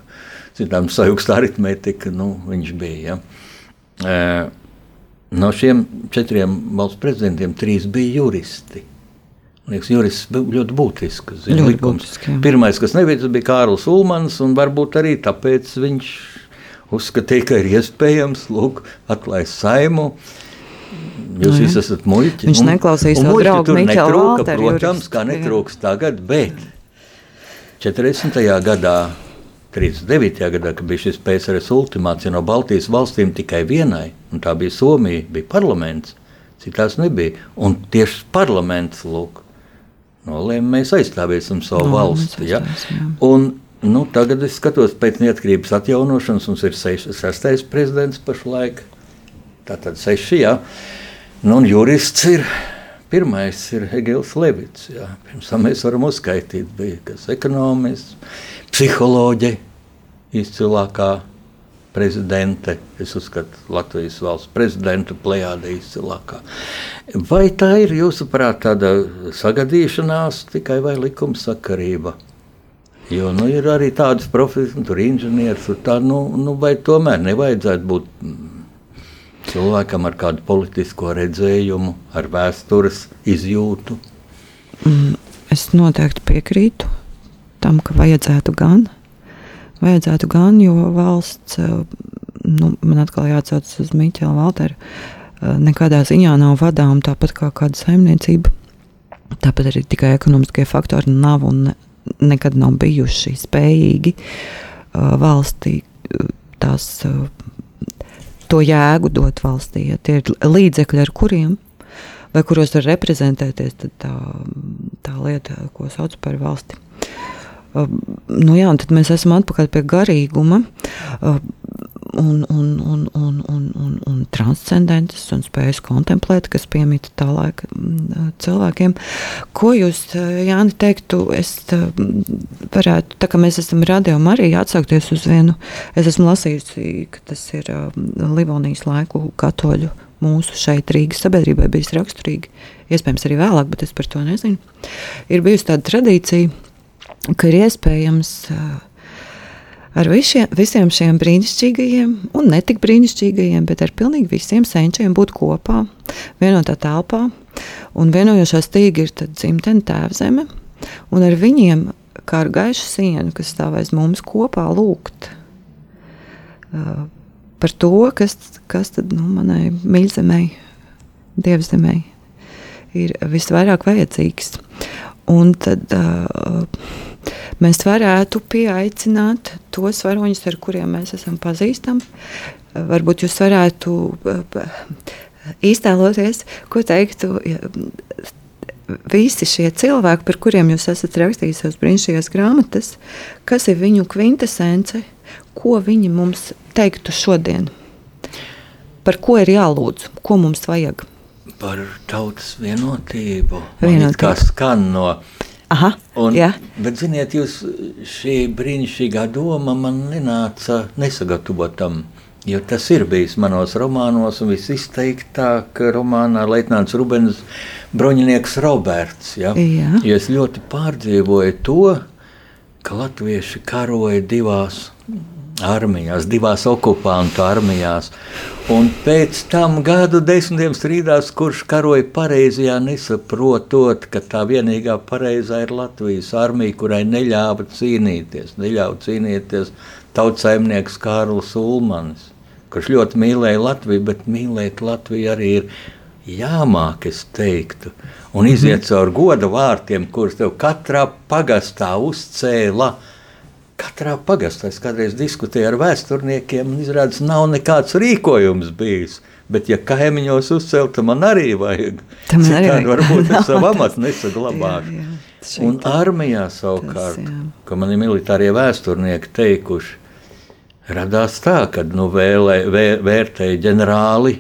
zinām, sajūgsta aritmētika, nu, viņš bija. Ja. No šiem četriem valsts prezidentiem trīs bija juristi. Liekas, jurists bija ļoti būtisks. Zin, ļoti būtiski, Pirmais, kas nebija, bija Kārlis Ulmans, un varbūt arī tāpēc viņš uzskatīja, ka ir iespējams lūk, atlaist saimu. Jūs visi esat muļķi. Viņš neklausīs to draugu Miķelu Valteru. Protams, kā netrūks tagad, bet 40. gadā, 39. gadā, kad bija šis PSRS ultimāts no Baltijas valstīm tikai vienai, un tā bija Somija, bija parlaments, citās nebija. Un tieši parlaments, lūk, nolēma, mēs aizstāvēsim savu no, valsti. Ja? Un, nu, tagad es skatos pēc neatkarības atjaunošanas, mums ir seš, sestais prezidents pašlaik. Tātad seši, jā. Nu, un jurists ir. Pirmais ir Hegels Levits. Jā. Pirms tam mēs varam uzskaitīt, bija kas ekonomists, psiholoģi, izcilākā prezidente, es uzskatu, Latvijas valsts prezidentu plējāde izcilākā. Vai tā ir jūsuprāt tāda sagadīšanās tikai vai likumsakarība? Jo nu, ir arī tādas profesijas, tur inženieris, tā, nu, nu, vai tomēr nevajadzētu būt cilvēkam ar kādu politisko redzējumu, ar vēstures izjūtu? Mm, es noteikti piekrītu tam, ka vajadzētu gan vajadzētu gan, jo valsts, eh, nu, man atkal jāatcaucas uz Miķelu Valteru, eh, nekādā ziņā nav vadām tāpat kā kāda saimniecība. Tāpat arī tikai ekonomiskie faktori nav un nekad nav bijuši spējīgi uh, valstī tās, to jēgu dot valstī. Ja tie ir līdzekļi, ar kuriem vai kuros var reprezentēties, tad tā, tā lieta, ko sauc par valsti. Nu jā, tad mēs esam atpakaļ pie garīguma. Un, un, un, un, un, un, un transcendences un spējas kontemplēt, kas piemīta tā laika cilvēkiem. Ko jūs, Jāni, teiktu? Es varētu, tā kā mēs esam radījumi arī atsaukties uz vienu, es esmu lasījusi, ka tas ir Livonijas laiku katoļu mūsu šeit Rīgas sabiedrībai bijis raksturīgi. Iespējams arī vēlāk, bet es par to nezinu. Ir bijusi tāda tradīcija ka ir iespējams ar visiem, visiem šiem brīnišķīgajiem, un ne tik brīnišķīgajiem, bet ar pilnīgi visiem senčiem būt kopā, vienotā telpā. Un vienojošā stīga ir dzimtene, tēvzeme, un ar viņiem, kā ar gaišu sienu, kas stāv aiz mums kopā, lūgt uh, par to, kas, kas tad, nu, manai mīļzemei, dievzemei ir visvairāk vajadzīgs. Un tad uh, mēs varētu pieaicināt tos varoņus, ar kuriem mēs esam pazīstami. Varbūt jūs varētu iztēloties, ko teiktu visi šie cilvēki, par kuriem jūs esat rakstījis savas brīnišķīgās grāmatas, kas ir viņu kvintessence, ko viņi mums teiktu šodien. Par ko ir jālūdz, ko mums vajag? Par tautas vienotību. vienotību. Kā skan no Aha, un, jā. bet, ziniet, jūs šī brīnišķīgā doma man nenāca nesagatavotam. Jo tas ir bijis manos romānos, un visizteiktāk romānā Leitnants Rubens Broņinieks Roberts. Ja? Jā. Jo es ļoti pārdzīvoju to, ka latvieši karoja divās armijās, divās okupantu armijās. Un pēc tam gadu desmitiem strīdās, kurš karoja pareizajā, nesaprotot, ka tā vienīgā pareizā ir Latvijas armija, kurai neļāva cīnīties. Neļāva cīnīties tautsaimnieks Kārlis Ulmanis, kurš ļoti mīlēja Latviju, bet mīlēt Latviju arī ir jāmāk, es teiktu, un iziet mhm. cauri goda vārtiem, kurus tev katrā pagastā uzcēla Katrā pagastā es kādreiz diskutēju ar vēsturniekiem, un izrādās, nav nekāds rīkojums bijis. Bet, ja kaimiņos uzcelta, man arī vajag. Tam arī vajag. Varbūt es savu amatu nesaglabāšu. Jā, jā. Un armijā savukārt, tas, ko mani militārie vēsturnieki teikuši, radās tā, ka nu, vēlē, vē, vērtēja ģenerāli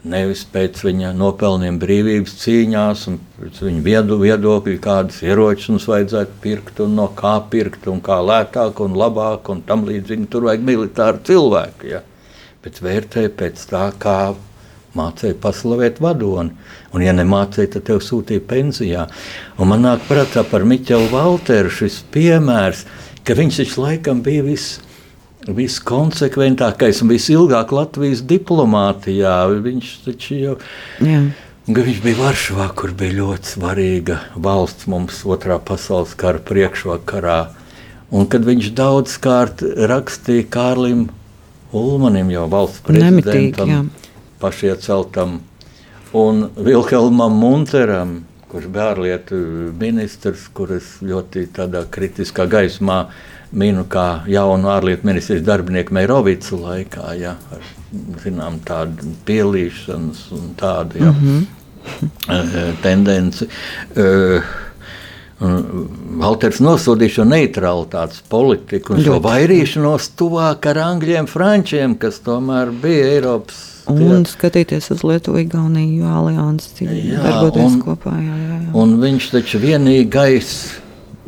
Nevis pēc viņa nopelniem brīvības cīņās, un pēc viņa viedu, viedokļa, kādas ieročus mums vajadzētu pirkt, un no kā pirkt, un kā lētāk un labāk, un tam līdzīgi tur vajag militāru cilvēku. Ja? Bet vērtēja pēc tā, kā mācīja paslavēt vadoni. Un, ja nemācīja, tad tev sūtīja pensijā. Un man nāk prātā par Miķelu Valteru šis piemērs, ka viņš taču laikam bija viss viskonsekventākais un visilgāk Latvijas diplomātijā. Viņš taču jau. Jā. Viņš bija Varšavā, kur bija ļoti svarīga valsts mums otrā pasaules kara priekšvakarā. Un kad viņš daudzkārt rakstīja Kārlim Ulmanim, jau valsts prezidentam, pašieceltam, un Vilhelmam Munteram, kurš bija ārlietu ministrs, kurš ļoti kritiskā gaismā minu kā jaunu ārlietu ministrijas darbinieku Meirovicu laikā, ja, ar zinām, tādu pielīšanas un tādu ja, mm -hmm. tendenci. Uh, Valters nosodīja šo neutralitātes politiku un šo vairīšanos tuvāk ar angļiem, frančiem, kas tomēr bija Eiropas. Un skatīties uz Lietuvu, Igauniju, aliansi, darboties un, kopā. Jā, jā, jā. Un viņš taču vienīgais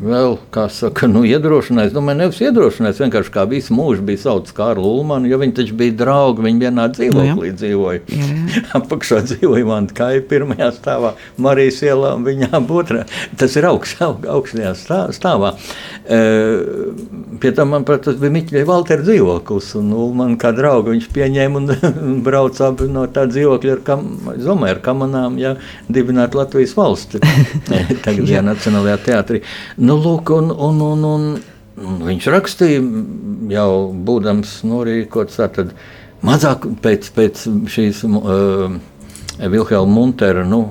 vēl, kā saka, nu, iedrošinājis. Domāju, nevis iedrošinājis, vienkārši kā visu mūžu bija saucis Kārlu Ulmanu, jo viņi taču bija draugi, viņi vienā dzīvoklī nu, dzīvoja. Apakšā dzīvoja man kā ir pirmajā stāvā, Marijas ielā un viņa otrā. Tas ir augst, aug, augstajā stāvā. E, pie tam man, prāt, tas bija Miķļa Valtera dzīvoklis, un Ulmanu kā draugu viņš pieņēma un brauca abi no tā dzīvokļa ar, kam, domāju, ar kamanām, ja, dibināt Latvijas valsti. Tagad, ja, Nacionālajā teātrī. Nu, lūk, un, un, un, un viņš rakstīja, jau būdams norīkots, tad mazāk pēc, pēc šīs uh, Vilhelma Muntera nu,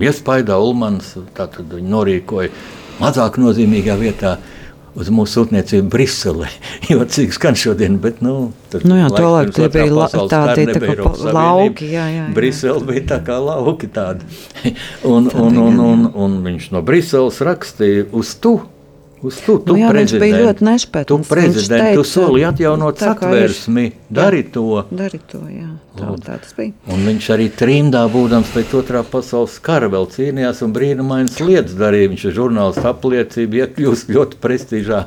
iespaidā Ulmans, norīkoja mazāk nozīmīgā vietā uz mūsu sūtniecību Briselē. Jocīgi skan šodien, bet nu, nu jā, to laiku tie bija la, tādi tā kā lauki. Jā, jā, jā. Brisele bija tā kā lauki tādi. un, un, un, un, un viņš no Briseles rakstīja uz tu. Uz tu nu, jā, viņš bija ļoti nešpētams. Tu prezident, tu soli atjaunot satversmi, dari to. Dari to, jā. Tā, tā tas bija. Un viņš arī trimdā būdams pēc otrā pasaules kara vēl cīnījās un brīnumainas lietas darīja. Viņš ir žurnālists apliecība, iekļūst ļoti prestižā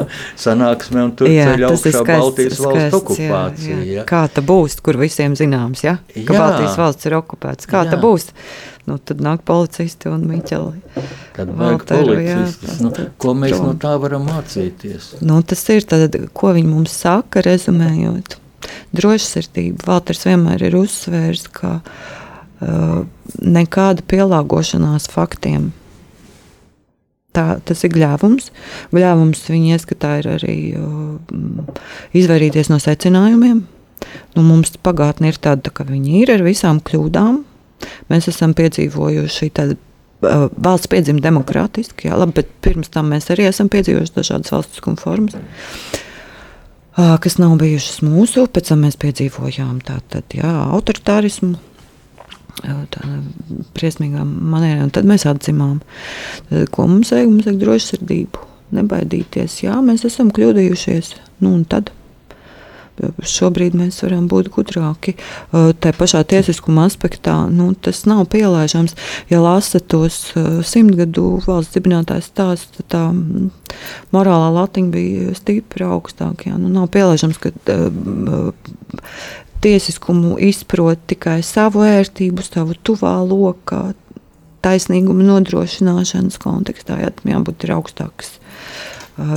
sanāksmē un tur ceļ augšā skaists, Baltijas skaists, valsts okupācija. Jā, jā. Kā tā būs, kur visiem zināms, ja? ka jā. Baltijas valsts ir okupēts. Kā jā. tā būs? Nu, tad nāk policisti un Miķeli. Tad vajag policistus. Nu, ko mēs no tā varam mācīties? Nu, tas ir tad, ko viņi mums saka, rezumējot. Drošsirdība. Valters vienmēr ir uzsvērs, ka uh, nekāda pielāgošanās faktiem Tā, tas ir gļēvums. Gļēvums viņa ieskatā ir arī uh, izvairīties no secinājumiem. Nu, mums pagātne ir tāda, tā, ka viņi ir ar visām kļūdām, Mēs esam piedzīvojuši tādu uh, valsts piedzimta demokrātiski, jā, labi, bet pirms tam mēs arī esam piedzīvojuši dažādas valstiskuma formas, uh, kas nav bijušas mūsu. Pēc tam mēs piedzīvojām tātad, jā, autoritārismu. Tādā briesmīgā manierē, un tad mēs atzimām, tad, ko mums vajag. Mums vajag drošsirdību, nebaidīties. Jā, mēs esam kļūdījušies. Nu, un tad Šobrīd mēs varam būt gudrāki. Tā pašā tiesiskuma aspektā nu, tas nav pielaižams. Ja lasat tos simtgadu valsts dibinātājs stāstus, tad tā mm, morālā latiņa bija stipri augstāka. Nu, nav pielaižams, ka tiesiskumu izprot tikai savu ērtību, savu tuvā lokā, taisnīguma nodrošināšanas kontekstā. Jā, jābūt augstākas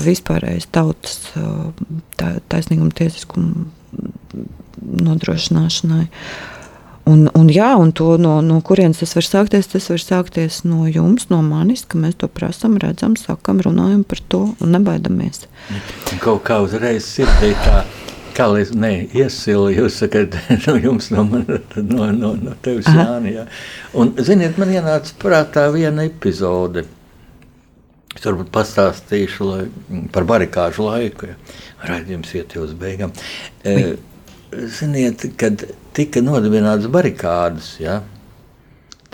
vispārējais tautas taisnīguma tiesiskuma nodrošināšanai. Un, un, jā, un to, no, no kurienes tas var sākties? Tas var sākties no jums, no manis, ka mēs to prasām, redzam, sakam, runājam par to un nebaidamies. Kaut kā uzreiz sirdī tā, kā lai ne, iesili, jūs sakat, no jums, no, man, no, no, no tevis, Jāni. Jā. Un, ziniet, man ienāca prātā viena epizode. Es varbūt pastāstīšu lai, par barikāžu laiku, ja raidījums iet uz beigām. E, ziniet, kad tika nodibināts barikādas, ja,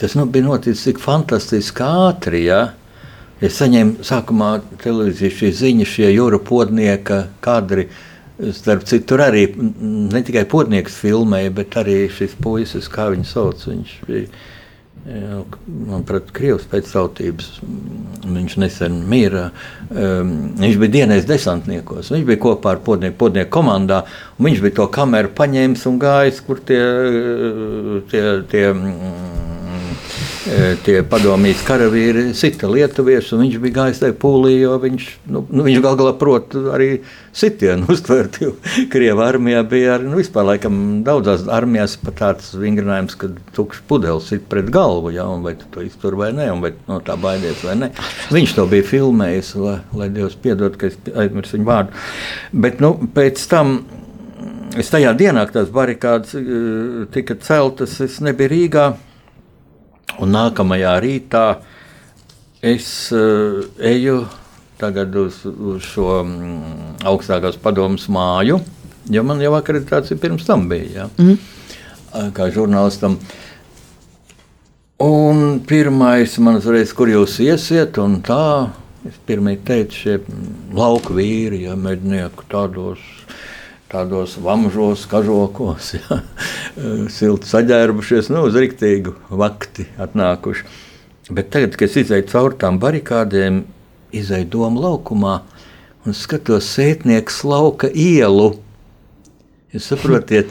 tas nu, bija noticis tik fantastiski ātri. Ja, es saņēmu sākumā televīzijas šīs ziņas, šie jūra podnieka kadri. Starp citu, tur arī ne tikai potnieks filmēja, bet arī šis puisis, kā viņu sauc, viņš bija Manuprāt, Krievijas pēctautības Viņš nesen mīra. Um, viņš bija dienas desantniekos. Viņš bija kopā ar podnieku, podnieku komandā. Viņš bija to kameru paņēmis un gājis, kur tie, tie, tie E, tie padomjas karavīri sita lietuviešu, un viņš bija gājis tajā pūlī, jo viņš, nu, nu, viņš gal galā prot arī sitienu uztvert, jo Krieva armijā bija arī, nu, vispār laikam daudzās armijās pat tāds vingrinājums, ka tukšs pudelis sit pret galvu, ja, un vai tu to iztur vai ne, un vai no tā baidies vai ne. Viņš to bija filmējis, lai, lai Dievs piedod, ka es aizmirsu viņu vārdu. Bet, nu, pēc tam Es tajā dienā, kad tās barikādas e, tika celtas, es nebiju Rīgā. Un nākamajā rītā es uh, eju uz, uz šo um, augstākās padomus māju, jo man jau akreditācija pirms tam bija. Ja? Mm. Kā žurnālistam. Un pirmais man uzreiz, kur jūs iesiet, un tā, es pirmie teicu, šie lauku vīri, ja mednieku tādos tādos vamžos, kažokos, ja, silti saģērbušies, nu, uz rīktīgu vakti atnākuši. Bet tagad, kad es izēju cauri tām barikādēm, izēju domu laukumā un skatos sētnieku lauka ielu. Jūs saprotat,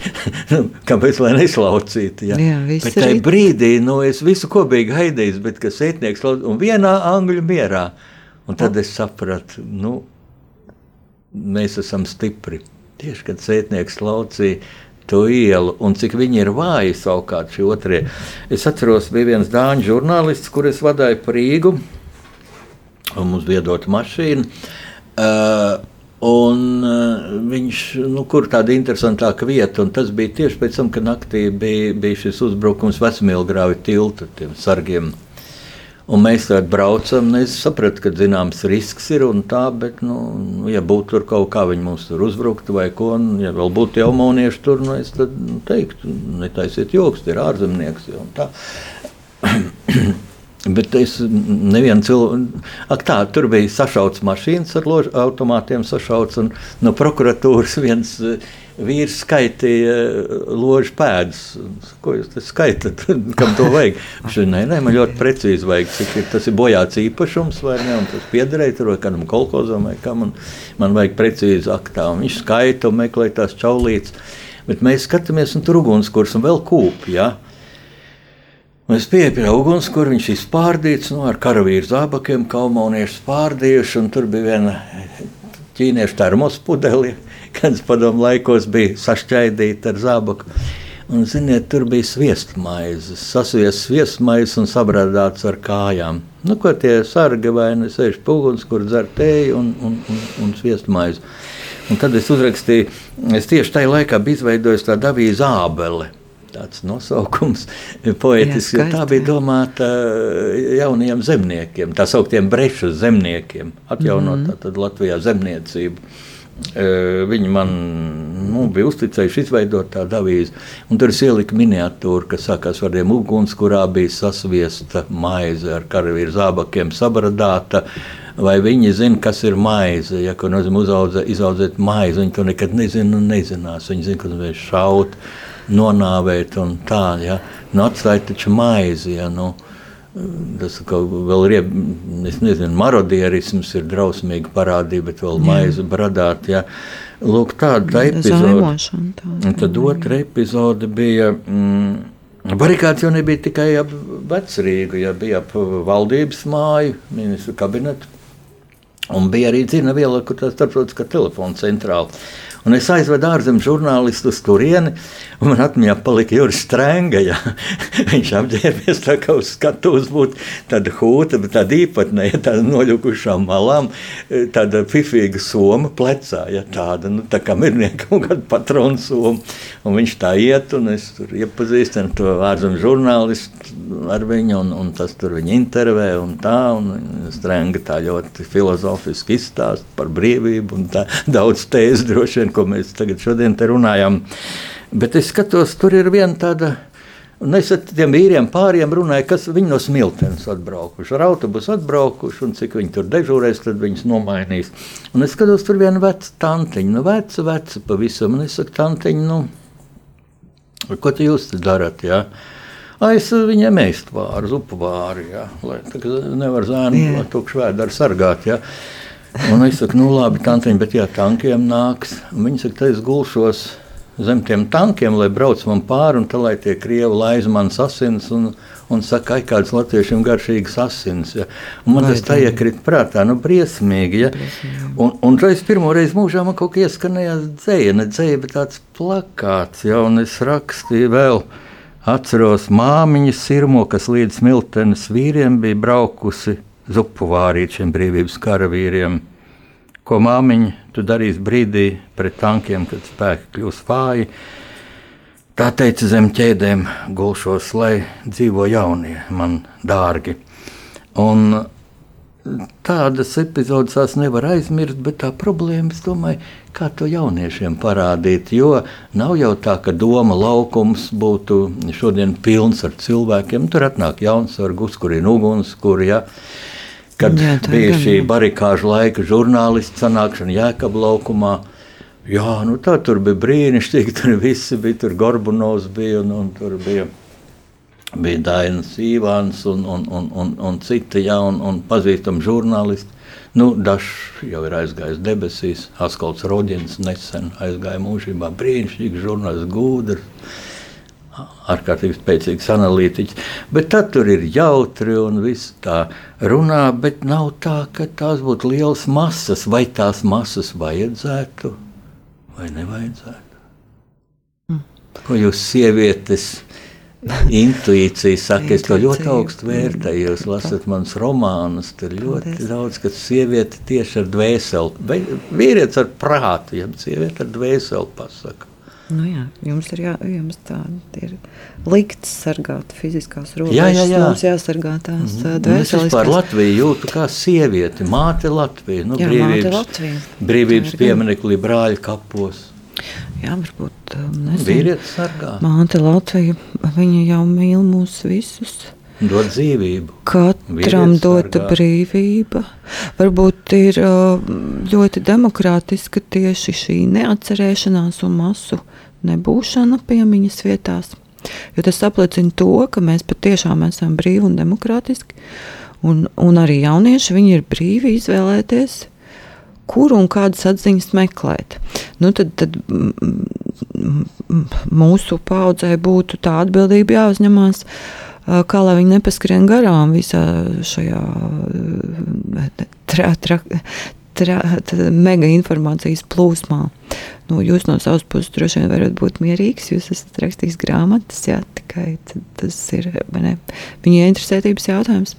nu, kāpēc lai neslaucītu? Ja? Jā, bet tajā brīdī nu, es visu ko biju gaidījis, bet kas sētnieks lauka un vienā angļu mierā. Un tad es sapratu, nu, mēs esam stipri. Tieši kad sētnieks laucīja to ielu, un cik viņi ir vāji savukārt šie otrie. Es atceros, bija viens dāņu žurnālists, kurus vadīja pa Rīgu, un mums bija dota mašīna. Uh, Un, uh, viņš nu, kur tāda interesantāka vieta, un tas bija tieši pēc tam, kad naktī bija, bija šis uzbrukums Vecmīlgrāvi tiltu, tiem sargiem Un mēs tādā braucam, un es sapratu, ka zināms risks ir un tā, bet, nu, nu, ja būtu tur kaut kā viņi mums tur uzbruktu vai ko, un ja vēl būtu jau maunieši tur, nu, es tad nu, teiktu, netaisiet joks, tie ir ārzemnieks. Ja, Bet es nevienu cilvēku, ak, tā, tur bija sašauts mašīnas ar lož, automātiem, sašauts, un no prokuratūras viens vīrs skaitīja ložu pēdas. Ko jūs skaitāt? Kam to vajag? Viņš teica, nē, nē, man ļoti precīzi vajag, cik ir, tas ir bojāts īpašums vai ne, un tas piederēja tur vai kādam kolkozam vai kam, un man vajag precīzi aktā. Un viņš skaita un meklē tās čaulītes. Bet mēs skatāmies, un tur ugunskurs un vēl kūp, ja? Un es pieeju pie uguns, kur viņš ir spārdīts nu, ar karavīru zābakiem, kaumauniešu spārdījuši. Tur bija viena ķīniešu termos pudeli, kad padomu laikos bija sašķaidīta ar zābaku. Un, ziniet, tur bija sviestmaizes, sasviestas sviestmaizes un sabrādāts ar kājām. Nu, ko tie sargi vai ne sēž pūguns, kur dzer tēju un, un, un, un sviestmaizi. Un tad es uzrakstīju, es tieši tajā laikā biju izveidojis tādu avīzi ābeli tāds nosaukums poetisks, jo tā bija domāta eh, jauniem zemniekiem, tā sauktiem brešu zemniekiem, atjaunot mm -hmm. Latvijā zemniecību. Eh, viņi man nu, bija uzticējuši izveidot tādu avīzi. Tur es ieliku miniatūru, kas sākās ar tādiem uguns, kurā bija sasviesta maize ar karavīru zābakiem, sabradāta. Vai viņi zina, kas ir maize? Ja, ko nozīmē uzaudzēt, maizi, viņi to nekad nezina un nezinās. Viņi zina, ka ir šaut. Uh, nonāvēt un tā. Ja? Nu, atstāja taču maizi. Ja? Nu, Tas vēl ir, es nezinu, marodierisms ir drausmīga parādība, bet vēl maize bradāt. Ja. Lūk, tāda epizode. Un tad otra epizode bija, mm, barikāts jau nebija tikai ap vecrīgu, ja bija ap valdības māju, ministru kabinetu. Un bija arī dzirna viela, kur tā starptautiskā telefona centrāla. Un es aizvedu ārzemju žurnālistu uz turieni, un man atmiņā palika Juris Strēnga. Ja. Viņš apģērbies tā kā uz skatuves būtu tāda hūta, bet tāda īpatnēja, tāda noļukušām malām, tāda fifīga soma plecā, ja tāda, nu, tā kā mirniekam kāda patronu soma. Un viņš tā iet, un es tur iepazīstinu to ārzemju žurnālistu ar viņu, un, un tas tur viņa intervē, un tā, un Strēnga tā ļoti filozofiski izstāst par brīvību, un tā daudz tēzes droši vien, ko mēs tagad šodien te runājam. Bet es skatos, tur ir viena tāda. Un es ar tiem vīriem pāriem runāju, kas viņi no smiltenes atbraukuši. Ar autobusu atbraukuši, un cik viņi tur dežūrēs, tad viņus nomainīs. Un es skatos, tur viena veca tantiņa, nu veca, veca pavisam. Un es saku, tantiņa, nu, ko jūs te darat? Ja? aiz viņiem ēst vāru, zupu vāru, jā, lai nevar zēnu tukšu vēdru sargāt. Jā. Un es saku, nu labi, tantiņ, bet jā, tankiem nāks. Un viņi saka, es gulšos zem tiem tankiem, lai brauc man pāri, un tā lai tie krievi laiz manas asins. Un, un saka, ka kāds latviešiem garšīgs asins. Ja. Un man Vai tas tā iekrita prātā, nu, briesmīgi. Ja. Briesmīgi. Un, un reiz pirmo reizi mūžā man kaut kā ieskanējās dzēja, ne dzēja, bet tāds plakāts, ja, un es rakstīju vēl. Atceros māmiņu sirmo, kas līdz smiltenes vīriem bija braukusi zupu vārīt šiem brīvības karavīriem. Ko māmiņa tu darīsi brīdī pret tankiem, kad spēki kļūs vāji? Tā teica zem ķēdēm gulšos, lai dzīvo jaunie, man dārgi. Un tādas epizodes tās nevar aizmirst, bet tā problēma, es domāju, kā to jauniešiem parādīt. Jo nav jau tā, ka doma laukums būtu šodien pilns ar cilvēkiem. Tur atnāk jauns sargus, kur ir uguns, kur ja. Kad Jā, bija gan, šī barikāžu laika žurnālisti sanākšana Jēkab laukumā, Jā, nu tā tur bija brīnišķīgi. Tur visi bija. Tur Gorbunovs bija un, un tur bija. Bija Dainis Ivāns un, un, un, un, un citi ja, un, pazīstami žurnālisti. Nu, Dažs jau ir aizgājis debesīs, Askalds Rodins nesen aizgāja mūžībā. Brīnišķīgs žurnālists, gudrs, ārkārtīgi spēcīgs analītiķis. Bet tad tur ir jautri un viss tā runā, bet nav tā, ka tās būtu lielas masas. Vai tās masas vajadzētu? vai nevajadzētu? Mm. Ko jūs sievietes intuīcija saka, es to ļoti augstu vērtēju. Jūs lasat manus romānus, tur ļoti Paldies. daudz, kas sieviete tieši ar dvēseli, vīrietis ar prātu, ja sieviete ar dvēseli pasaka. Nu jā, jums ir, jā, jums ir likts sargāt fiziskās robežas. Jā, jā, jā. Mums jāsargā tās mm. dvēseles. Es vispār Latviju jūtu kā sievieti, māte Latvija. Nu, jā, brīvības, māte Latvija. Brīvības pieminekli brāļu kapos. Jā, varbūt nezinu. Vīrietis sargā. Māte Latvija, viņa jau mīl mūs visus. Dot dzīvību. Katram dota brīvība. Varbūt ir ļoti demokrātiska tieši šī neatcerēšanās un masu nebūšana piemiņas vietās. Jo tas apliecina to, ka mēs patiešām esam brīvi un demokrātiski. Un, un arī jaunieši ir brīvi izvēlēties, kuru un kādas atziņas meklēt. Nu, tad, tad mūsu paudzē būtu tā atbildība jāuzņemās. Kā lai viņi nepaskrien garām visā šajā tra, tra, mega informācijas plūsmā. Nu, jūs no savas puses droši vien varat būt mierīgs. Jūs esat rakstījis grāmatas, jā, tikai tas ir ne, viņa interesētības jautājums.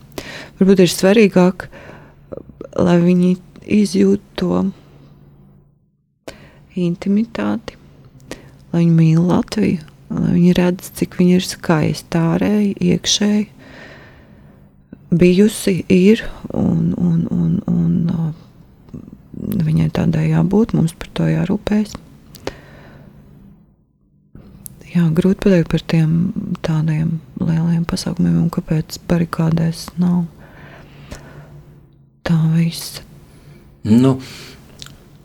Varbūt ir svarīgāk, lai viņi izjūtu to intimitāti, lai viņi mīl Latviju lai viņi redz, cik viņa ir skaista, ārēji, iekšēji, bijusi, ir un, un, un, un viņai tādai jābūt, mums par to jārūpējas. Jā, grūti pateikt par tiem tādiem lieliem pasākumiem, un kāpēc barikādēs nav tā visa. Nu,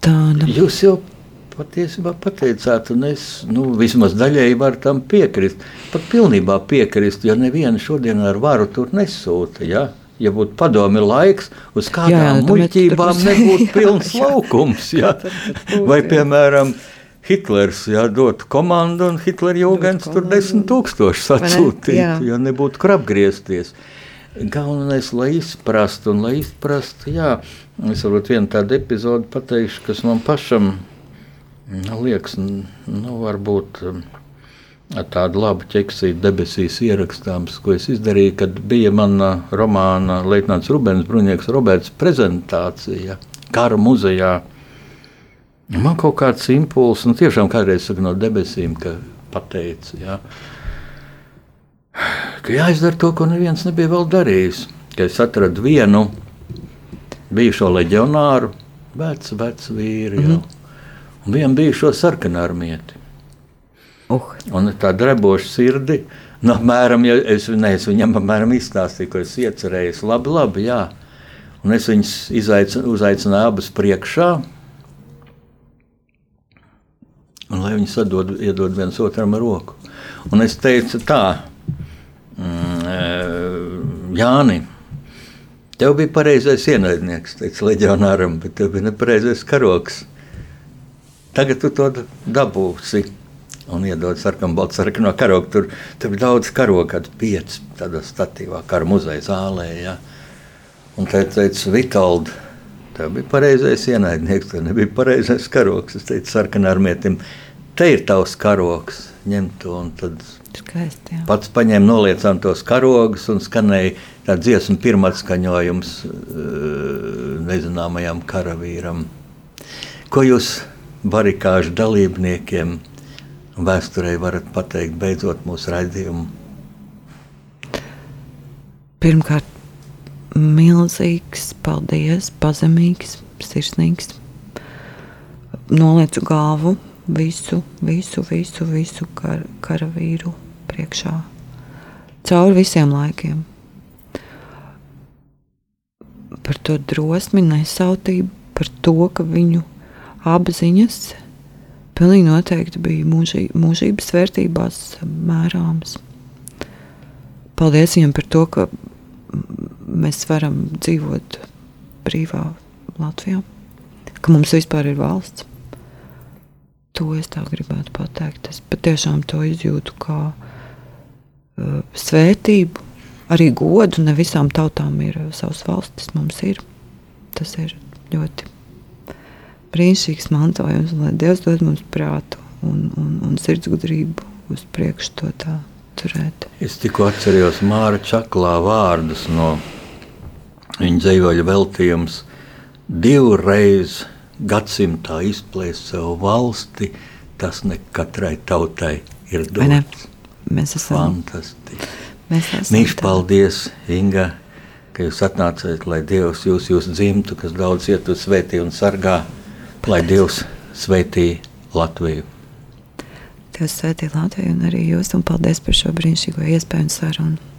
tāda. Jūs jau patiesībā pateicāt, un es nu, vismaz daļēji varu tam piekrist. Pat pilnībā piekrist, jo neviena šodien ar varu tur nesūta. Ja? Ja būtu padomi laiks, uz kādām muļķībām nebūtu pilns laukums. Ja? Vai, piemēram, Hitlers jā, dotu komandu, un Hitlera jūgens tur desmit tūkstoši sacūtītu, jo nebūtu kur apgriezties. Galvenais, lai izprastu, un lai izprastu, jā, es varbūt vienu tādu epizodu pateikšu, kas man pašam Nu, liekas, nu, varbūt um, tāda laba ķeksīta debesīs ierakstāms, ko es izdarīju, kad bija mana romāna Leitnants Rubens Bruņieks Roberts prezentācija kara muzejā. Man kaut kāds impulss, nu tiešām kādreiz saka no debesīm, ka pateica, ja, ka jāizdara to, ko neviens nebija vēl darījis. Ka es atradu vienu bijušo leģionāru, vecu, vecu vīru. Mm -hmm un viņam bija šo sarkanu armieti. Uh. Un tā dreboša sirdi, nu, apmēram, ja es, ne, es viņam apmēram izstāstīju, ko es iecerēju. Labi, labi, jā. Un es viņus izaicinu, uzaicināju abus priekšā. Un lai viņi sadod, iedod viens otram roku. Un es teicu tā, mm, Jāni, tev bija pareizais ienaidnieks, teica leģionāram, bet tev bija nepareizais karoks. Tagad tu to dabūsi un iedod sarkanu, baltu sarkanu karogu. Tur, tur bija daudz karogu, kad pieci tādā statīvā kara muzeja zālē. Ja. Un te teica, Vitaldi, tev bija pareizais ienaidnieks, tev nebija pareizais karogs. Es teicu, sarkanā armietim, te ir tavs karogs, ņem to Skaisti, jā. Pats paņēma noliecām tos karogus un skanēja tā dziesmu pirmatskaņojums eh, nezināmajam karavīram. Ko jūs barikāžu dalībniekiem vēsturē varat pateikt beidzot mūsu raidījumu? Pirmkārt, milzīgs paldies, pazemīgs, sirsnīgs. Nolieku galvu visu, visu, visu, visu kar, karavīru priekšā. Cauri visiem laikiem. Par to drosmi, nesautību, par to, ka viņu apziņas pilnīgi noteikti bija mūžī, mūžības vērtībās mērāmas. Paldies viņam par to, ka mēs varam dzīvot brīvā Latvijā, ka mums vispār ir valsts. To es tā gribētu pateikt. Es patiešām to izjūtu kā uh, svētību, arī godu. Ne visām tautām ir uh, savas valstis, mums ir. Tas ir ļoti brīnišķīgs mantojums, lai Dievs dod mums prātu un, un, un sirdsgudrību uz priekšu to tā turēt. Es tikko atceros Māra Čaklā vārdus no viņa dzīvoļa veltījums divreiz gadsimtā izplēst savu valsti, tas ne katrai tautai ir dots. Mēs esam fantastiski. Mēs esam Mīļš, tā. paldies, Inga, ka jūs atnācāt, lai Dievs jūs, jūs dzimtu, kas daudz iet uz svētī un sargā, lai Dievs svētī Latviju. Dievs svētī Latviju un arī jūs, un paldies par šo brīnišķīgo iespēju un sarunu.